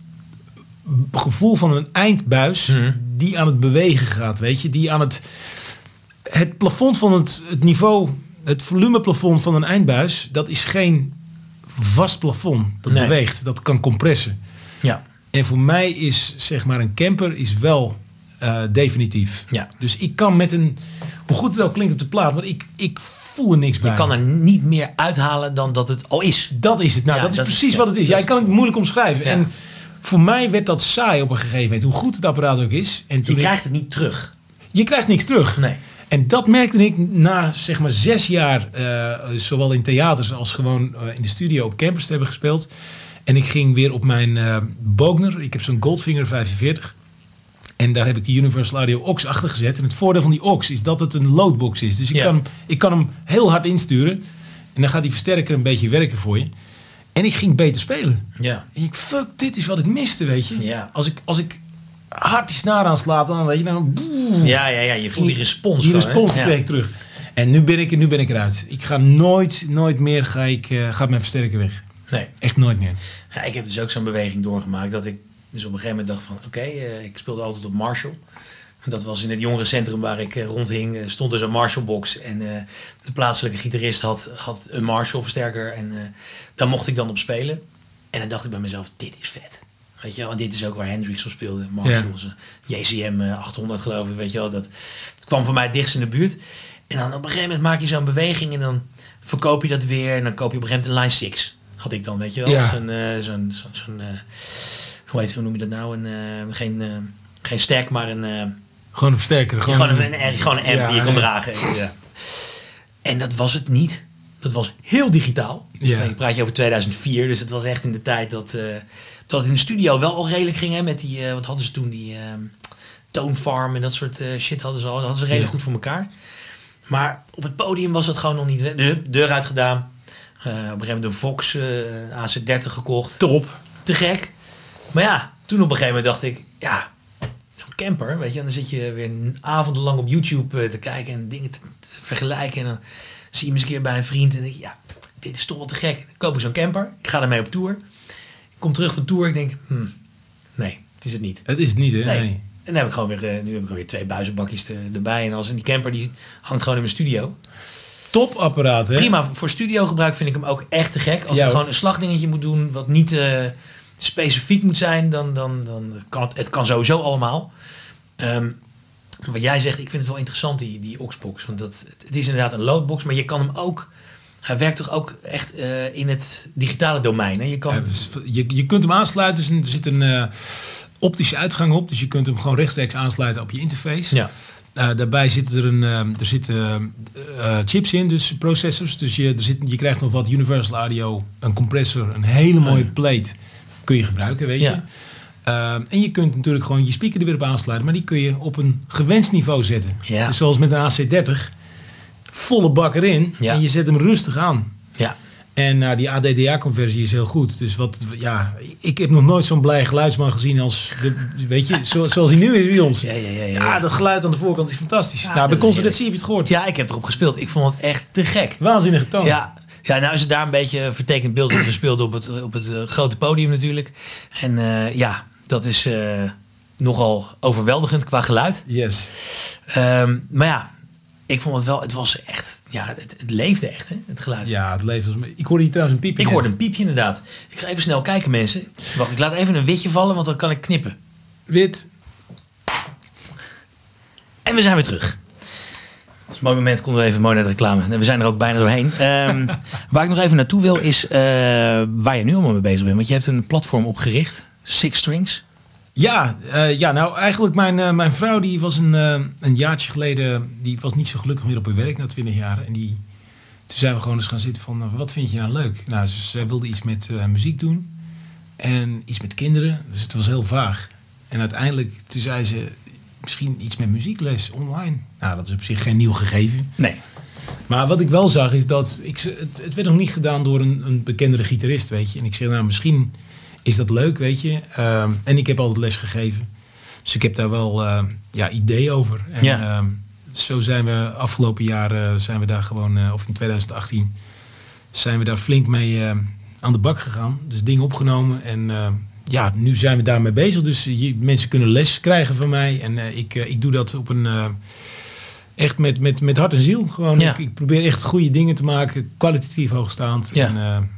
gevoel van een eindbuis... Mhm. die aan het bewegen gaat, weet je. Die aan het... Het plafond van het, het niveau... Het volumeplafond van een eindbuis... dat is geen vast plafond. Dat Nee. beweegt. Dat kan compressen. Ja. En voor mij is zeg maar een camper is wel eh, definitief. Ja. Dus ik kan met een... Hoe goed het ook klinkt op de plaat... maar ik, ik voel er niks bij. Je kan er niet meer uithalen dan dat het al is. Dat is het. Nou, Ja, dat is dat is- precies wat het is. Jij kan het moeilijk omschrijven. Ja. En voor mij werd dat saai op een gegeven moment. Hoe goed het apparaat ook is. En Je ik- krijgt het niet terug. je krijgt niks terug. Nee. En dat merkte ik na zeg maar zes jaar, eh, zowel in theaters als gewoon eh, in de studio op campus te hebben gespeeld. En ik ging weer op mijn eh Bogner. Ik heb zo'n Goldfinger 45. En daar heb ik de Universal Audio Aux achter gezet. En het voordeel van die Aux is dat het een loadbox is. Dus ik, Ja. kan, hem- ik kan hem heel hard insturen. En dan gaat die versterker een beetje werken voor je. En ik ging beter spelen. Ja. En ik, fuck, dit is wat ik miste, weet je. Ja. Als, ik, als ik hard die snaar aanslaat, dan weet je, dan... Ja, ja, ja. Je voelt die respons. Die respons ik terug. En nu ben ik, nu ben ik eruit. Ik ga nooit, nooit meer ga ik, eh, gaat mijn versterker weg. Nee. Echt nooit meer. Ja, ik heb dus ook zo'n beweging doorgemaakt dat ik Dus op een gegeven moment dacht van, oké, eh, ik speelde altijd op Marshall. En dat was in het jongerencentrum waar ik eh, rondhing, stond dus een Marshall-box. En de plaatselijke gitarist had, had een Marshall-versterker. En eh, daar mocht ik dan op spelen. En dan dacht ik bij mezelf, dit is vet. Weet je wel, en dit is ook waar Hendrix op speelde. Marshall, zijn JCM eh, 800 geloof ik, weet je wel. Dat, kwam voor mij dichtst in de buurt. En dan op een gegeven moment maak je zo'n beweging en dan verkoop je dat weer. En dan koop je op een gegeven moment een Line 6. Had ik dan, weet je wel. Ja. Zo'n, eh, zo'n, zo'n, zo'n, eh, hoe, heet, hoe noem je dat nou? Een, eh, geen, eh, geen stack, maar een... eh, Gewoon een versterker. gewoon, Gewoon, een, een, gewoon een amp Ja, die je ja. dragen. Ja. En dat was het niet. Dat was heel digitaal. Ja. Ik praat je over 2004, dus het was echt in de tijd dat, eh, dat het in de studio wel al redelijk ging. Hè, met die, eh, wat hadden ze toen, die ehm Tone Farm en dat soort eh, shit hadden ze al. Dat hadden ze redelijk Ja. goed voor elkaar. Maar op het podium was het gewoon nog niet. De deur uitgedaan. Eh, op een gegeven moment een Vox eh, AC30 gekocht Top. te gek. Maar ja, toen op een gegeven moment dacht ik, ja, zo'n camper, weet je, en dan zit je weer avondenlang op YouTube te kijken en dingen te, te vergelijken. En dan zie je hem eens een keer bij een vriend en denk je, ja, dit is toch wel te gek. Dan koop ik zo'n camper, ik ga ermee op tour. Ik kom terug van tour, ik denk, hmm, nee, het is het niet. Het is het niet, hè? Nee. Nee. En dan heb ik gewoon weer, eh, nu heb ik gewoon weer twee buizenbakjes te- erbij. En als en die camper die hangt gewoon in mijn studio. Topapparaat, hè? Prima, voor studiogebruik vind ik hem ook echt te gek. Als je gewoon een slagdingetje moet doen wat niet eh, specifiek moet zijn, dan, dan, dan kan het, het kan sowieso allemaal. Ehm, wat jij zegt, ik vind het wel interessant, die, die Oxbox. Want dat, het is inderdaad een loadbox, maar je kan hem ook... Hij werkt toch ook echt eh, in het digitale domein. Hè? Je kan, dus je, je kunt hem aansluiten. Dus er zit een eh, optische uitgang op. Dus je kunt hem gewoon rechtstreeks aansluiten op je interface. ja. Eh, daarbij zitten er, een, er zitten chips in, dus processors. Dus je, er zit, je krijgt nog wat Universal Audio, een compressor, een hele mooie ja. plate. Kun je gebruiken, weet je. Ja. Eh, en je kunt natuurlijk gewoon je speaker er weer op aansluiten. Maar die kun je op een gewenst niveau zetten. Ja. Dus zoals met een AC30. Volle bak erin. Ja. En je zet hem rustig aan. ja. En nou, die ADDA-conversie is heel goed. Dus wat, ja, ik heb nog nooit zo'n blij geluidsman gezien als, de, weet je, zo, zoals hij nu is bij ons. Ja, ja, ja, ja, Ja, dat geluid aan de voorkant is fantastisch. Ja, nou, bij concertatie heb je het gehoord. Ja, ik heb erop gespeeld. Ik vond het echt te gek. Waanzinnige toon. Ja, ja, nou is het daar een beetje een vertekend beeld op gespeeld op het, op het eh, grote podium natuurlijk. En eh, ja, dat is eh, nogal overweldigend qua geluid. Yes. Ehm, maar ja, ik vond het wel, het was echt, ja, het, het leefde echt, hè, het geluid. Ja, het leeft als... Ik hoorde hier trouwens een piepje. Ik hoorde een piepje inderdaad. Ik ga even snel kijken mensen. Wacht, ik laat even een witje vallen, want dan kan ik knippen. Wit. En we zijn weer terug. Dat is een mooi moment, konden we even mooi naar de reclame. En we zijn er ook bijna doorheen. Ehm, waar ik nog even naartoe wil is eh, waar je nu allemaal mee bezig bent. Want je hebt een platform opgericht, Six Strings. Ja, eh, ja, nou eigenlijk mijn, eh, mijn vrouw die was een, eh, een jaartje geleden, die was niet zo gelukkig meer op haar werk na 20 jaar. En die, toen zijn we gewoon eens gaan zitten van, wat vind je nou leuk? Nou, ze, wilde iets met muziek doen en iets met kinderen. Dus het was heel vaag. En uiteindelijk, toen zei ze, misschien iets met muziekles online. Nou, dat is op zich geen nieuw gegeven. Nee. Maar wat ik wel zag is dat ik, het, het werd nog niet gedaan door een, een bekendere gitarist, weet je. En ik zeg, nou, misschien is dat leuk, weet je. Ehm, en ik heb altijd les gegeven. Dus ik heb daar wel eh, ja, ideeën over. En, Ja. ehm, zo zijn we afgelopen jaar, zijn we daar gewoon, eh, of in 2018, zijn we daar flink mee eh, aan de bak gegaan. Dus dingen opgenomen. En ja, nu zijn we daarmee bezig. Dus je, mensen kunnen les krijgen van mij. En ik, ik doe dat op een... echt met, met, met hart en ziel. Gewoon, Ja. ik, ik probeer echt goede dingen te maken, kwalitatief hoogstaand. Ja. En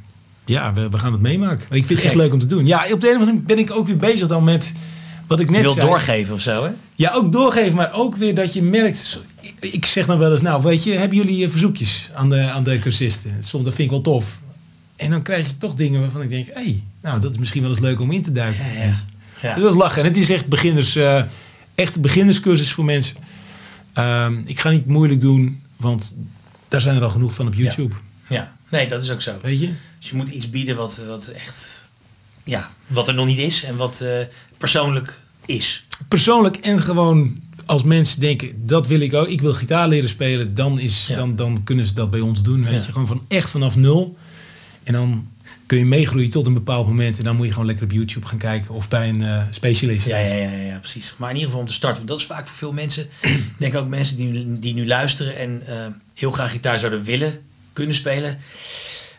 ja, we, we gaan het meemaken. Ik vind het echt leuk om te doen. Ja, op de een of andere manier ben ik ook weer bezig dan met wat ik net zei. doorgeven of zo, hè? Ja, ook doorgeven, maar ook weer dat je merkt. zo- ik- zeg dan wel eens, nou, weet je, hebben jullie eh, verzoekjes aan de, aan de cursisten? Soms dat vind ik wel tof. En dan krijg je toch dingen waarvan ik denk, hé, hey, nou, dat is misschien wel eens leuk om in te duiken. Ja, ja. Ja. Dus dat is lachen. En het is echt beginners, eh echt beginnerscursus voor mensen. Ehm, ik ga niet moeilijk doen, want daar zijn er al genoeg van op YouTube. ja. Nee, dat is ook zo. Weet je? Dus je moet iets bieden wat, wat echt, ja, wat er nog niet is en wat eh, persoonlijk is. Persoonlijk en gewoon als mensen denken, dat wil ik ook. Ik wil gitaar leren spelen. Dan, is, Ja. dan, dan kunnen ze dat bij ons doen. Weet Ja. je? Gewoon van echt vanaf nul. En dan kun je meegroeien tot een bepaald moment. En dan moet je gewoon lekker op YouTube gaan kijken. Of bij een eh, specialist. Ja, ja, ja, ja, precies. Maar in ieder geval om te starten. Want dat is vaak voor veel mensen. Ik denk ook mensen die, nu- die nu luisteren en eh, heel graag gitaar zouden willen, kunnen spelen.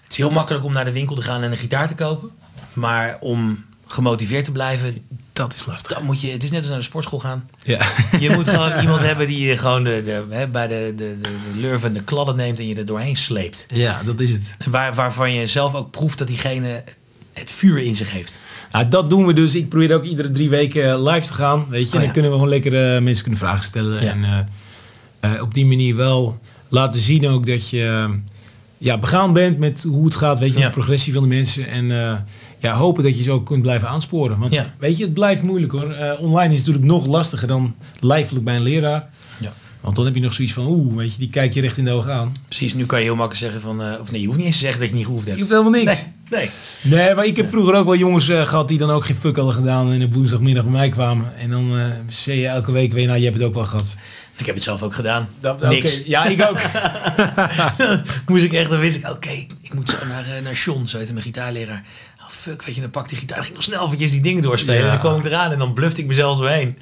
Het is heel makkelijk om naar de winkel te gaan en een gitaar te kopen. Maar om gemotiveerd te blijven, Dat is lastig. dan moet je, het is net als naar de sportschool gaan. Ja. Je moet gewoon iemand hebben die je gewoon de, de, hè, bij de, de, de, de lurven en de kladden neemt en je er doorheen sleept. ja, dat is het. Waar, waarvan je zelf ook proeft dat diegene het vuur in zich heeft. Nou, dat doen we dus. Ik probeer ook iedere drie weken live te gaan. Weet je, Oh, ja. dan kunnen we gewoon lekker eh, mensen kunnen vragen stellen. Ja. En eh, eh, op die manier wel laten zien ook dat je ja, begaan bent met hoe het gaat. Weet je, Ja. de progressie van de mensen. En eh, ja, hopen dat je ze ook kunt blijven aansporen. Want Ja. weet je, het blijft moeilijk hoor. Eh, online is natuurlijk nog lastiger dan lijfelijk bij een leraar. Ja. Want dan heb je nog zoiets van, oeh, weet je, die kijk je recht in de ogen aan. Precies, nu kan je heel makkelijk zeggen van... eh, of nee, je hoeft niet eens te zeggen dat je niet gehoefd Je hebt. hoeft helemaal niks. Nee, nee. Nee, maar ik heb vroeger ook wel jongens eh, gehad die dan ook geen fuck hadden gedaan en op woensdagmiddag bij mij kwamen. En dan zei je elke week weer, nou, je hebt het ook wel gehad. Ik heb het zelf ook gedaan. Dat, Niks. Ja, ik ook. Moest ik echt, dan wist ik, oké, ik moet zo naar, eh, naar John, zo heette mijn gitaarleraar. Oh fuck, weet je, dan pakte die gitaar, dan ging ik nog snel eventjes die dingen doorspelen. Ja. En dan kwam ik eraan en dan blufte ik mezelf doorheen.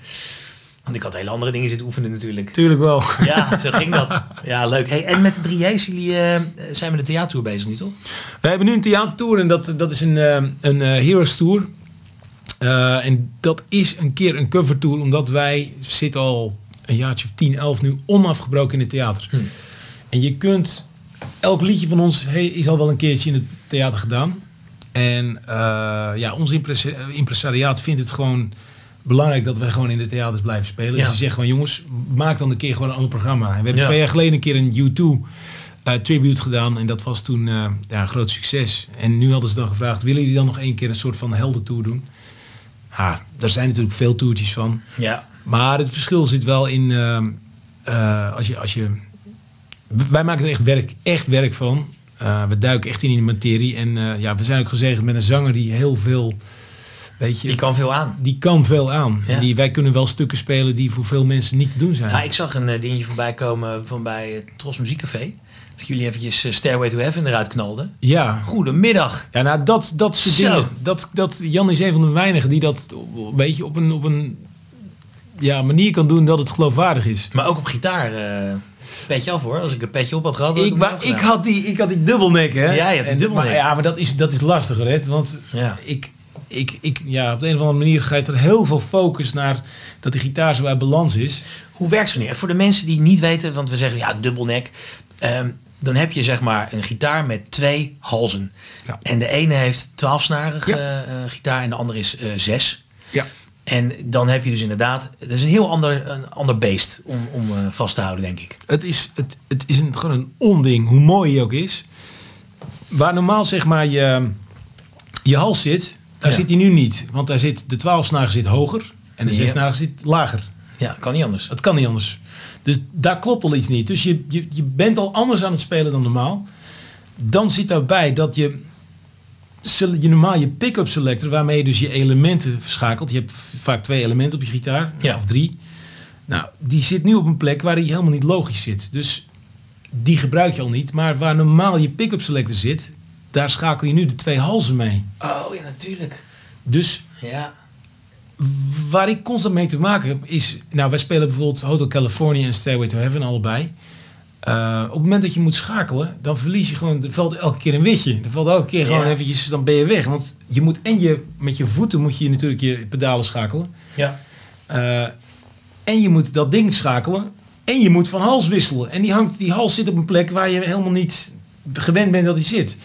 Want ik had hele andere dingen zitten oefenen natuurlijk. Tuurlijk wel. Ja, zo ging dat. Ja, leuk. Hey, en met de 3J's, jullie eh, zijn met de theatertour bezig nu, toch? Wij hebben nu een theatertour en dat, dat is een, eh, een eh, Heroes Tour. En dat is een keer een cover tour, omdat wij zitten al een jaartje of 10, 11 nu onafgebroken in het theater. Hm. En je kunt, elk liedje van ons he- is al wel een keertje in het theater gedaan. En eh, ja, ons impresa- impresariaat vindt het gewoon belangrijk dat wij gewoon in de theaters blijven spelen. Ja. Dus je zegt gewoon, jongens, maak dan een keer gewoon een ander programma. En we hebben Ja. twee jaar geleden een keer een U2 eh, tribute gedaan. En dat was toen eh, ja, een groot succes. En nu hadden ze dan gevraagd, willen jullie dan nog één keer een soort van heldentour doen? Ah, daar zijn natuurlijk veel toertjes van. Ja. Maar het verschil zit wel in ehm, eh, als je, als je. Wij maken er echt werk, echt werk van. Eh, we duiken echt in die materie. En eh, ja, we zijn ook gezegend met een zanger die heel veel. Weet je, Die kan veel aan. die kan veel aan. Ja. En die, wij kunnen wel stukken spelen die voor veel mensen niet te doen zijn. Nou, ik zag een dingetje voorbij komen van bij Tros Muziekcafé. Dat jullie eventjes Stairway to Heaven eruit knalden. ja. Goedemiddag. Ja, nou, dat, dat soort Zo. dingen. Dat, dat, Jan is een van de weinigen die dat een beetje op een, op een ja, manier kan doen dat het geloofwaardig is. Maar ook op gitaar. eh petje af hoor. Als ik een petje op had gehad. had Ik, had die, ik had die dubbelnek, hè? Ja, je had die dubbelnek. Maar, ja, maar dat is, dat is lastiger, hè? Want Ja. ik, ik, ik, ja, op de een of andere manier gaat er heel veel focus naar dat die gitaar zo uit balans is. Hoe werkt zo'n? Voor de mensen die niet weten, want we zeggen ja, dubbelnek. Ehm, dan heb je zeg maar een gitaar met twee halzen. Ja. En de ene heeft twaalfsnarige Ja. eh, gitaar en de andere is eh, zes. Ja. En dan heb je dus inderdaad, dat is een heel ander, een ander beest om, om eh, vast te houden, denk ik. Het is, het, het is een, gewoon een onding, hoe mooi hij ook is. Waar normaal zeg maar je, je hals zit, daar Ja. zit hij nu niet. Want daar zit, de twaalfsnarige zit hoger en de zesnarige zit lager. Ja, kan niet anders. Dat kan niet anders. Dus daar klopt al iets niet. Dus je, je, je bent al anders aan het spelen dan normaal. Dan zit daarbij dat je, je normaal je pick-up selector, waarmee je dus je elementen verschakelt. Je hebt vaak twee elementen op je gitaar, Ja. of drie. Nou, die zit nu op een plek waar die helemaal niet logisch zit. Dus die gebruik je al niet. Maar waar normaal je pick-up selector zit, daar schakel je nu de twee halzen mee. Oh ja, natuurlijk. Dus Ja. Waar ik constant mee te maken heb is... Nou, wij spelen bijvoorbeeld Hotel California en Stairway to Heaven allebei. Eh, op het moment dat je moet schakelen, dan verlies je gewoon... Er valt elke keer een witje. Er valt elke keer gewoon eventjes... Dan ben je weg. Want je moet... En je, met je voeten moet je natuurlijk je pedalen schakelen. Ja. Eh, en je moet dat ding schakelen. En je moet van hals wisselen. En die, hangt, die hals zit op een plek waar je helemaal niet gewend bent dat hij zit.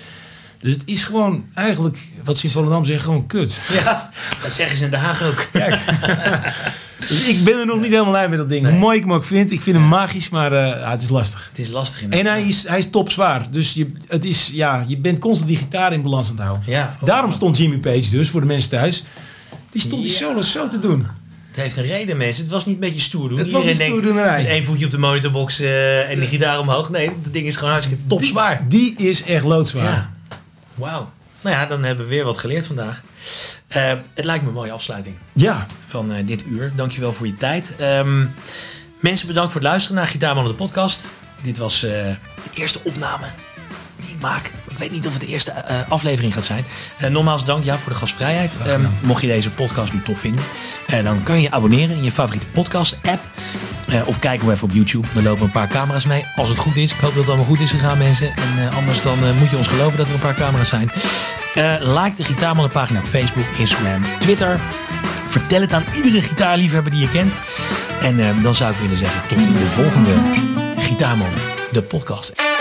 Dus het is gewoon eigenlijk, wat in Volendam zeggen, gewoon kut. ja, dat zeggen ze in Den Haag ook. Kijk. dus ik ben er nog niet helemaal uit met dat ding. Nee. Hoe mooi ik hem ook vind. Ik vind hem magisch, maar eh, het is lastig. Het is lastig in En hij is, hij is topzwaar. Dus je, het is, ja, je bent constant die gitaar in balans aan het houden. Ja. Daarom stond Jimmy Page dus, voor de mensen thuis. Die stond die Ja. solos zo te doen. Het heeft een reden, mensen. Het was niet een beetje stoer doen. Het was niet. Met één voetje op de monitorbox eh, en de gitaar omhoog. Nee, dat ding is gewoon hartstikke topzwaar. Die, die is echt loodzwaar. Ja. Wauw. Nou ja, dan hebben we weer wat geleerd vandaag. Eh, het lijkt me een mooie afsluiting Ja, van eh, dit uur. Dankjewel voor je tijd. Ehm, mensen, bedankt voor het luisteren naar Gitaarman de podcast. Dit was eh, de eerste opname die maak. Ik weet niet of het de eerste eh, aflevering gaat zijn. Eh, nogmaals dank ja, voor de gastvrijheid. Ehm, mocht je deze podcast nu tof vinden, eh, dan kan je je abonneren in je favoriete podcast app. Of kijk hem even op YouTube. Er lopen een paar camera's mee. Als het goed is. Ik hoop dat het allemaal goed is gegaan, mensen. En anders dan moet je ons geloven dat er een paar camera's zijn. Like de Gitaarmannen pagina op Facebook, Instagram, Twitter. Vertel het aan iedere gitaarliefhebber die je kent. En dan zou ik willen zeggen tot de volgende Gitaarmannen, de podcast.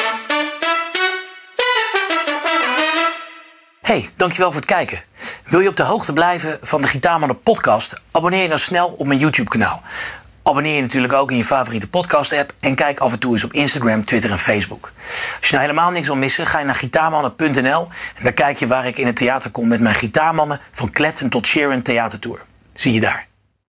Hey, dankjewel voor het kijken. Wil je op de hoogte blijven van de Gitaarmannen podcast? Abonneer je dan snel op mijn YouTube kanaal. Abonneer je natuurlijk ook in je favoriete podcast app en kijk af en toe eens op Instagram, Twitter en Facebook. Als je nou helemaal niks wil missen, ga je naar gitaarmannen.nl en daar kijk je waar ik in het theater kom met mijn gitaarmannen van Clapton tot Sharon Theatertour. Zie je daar.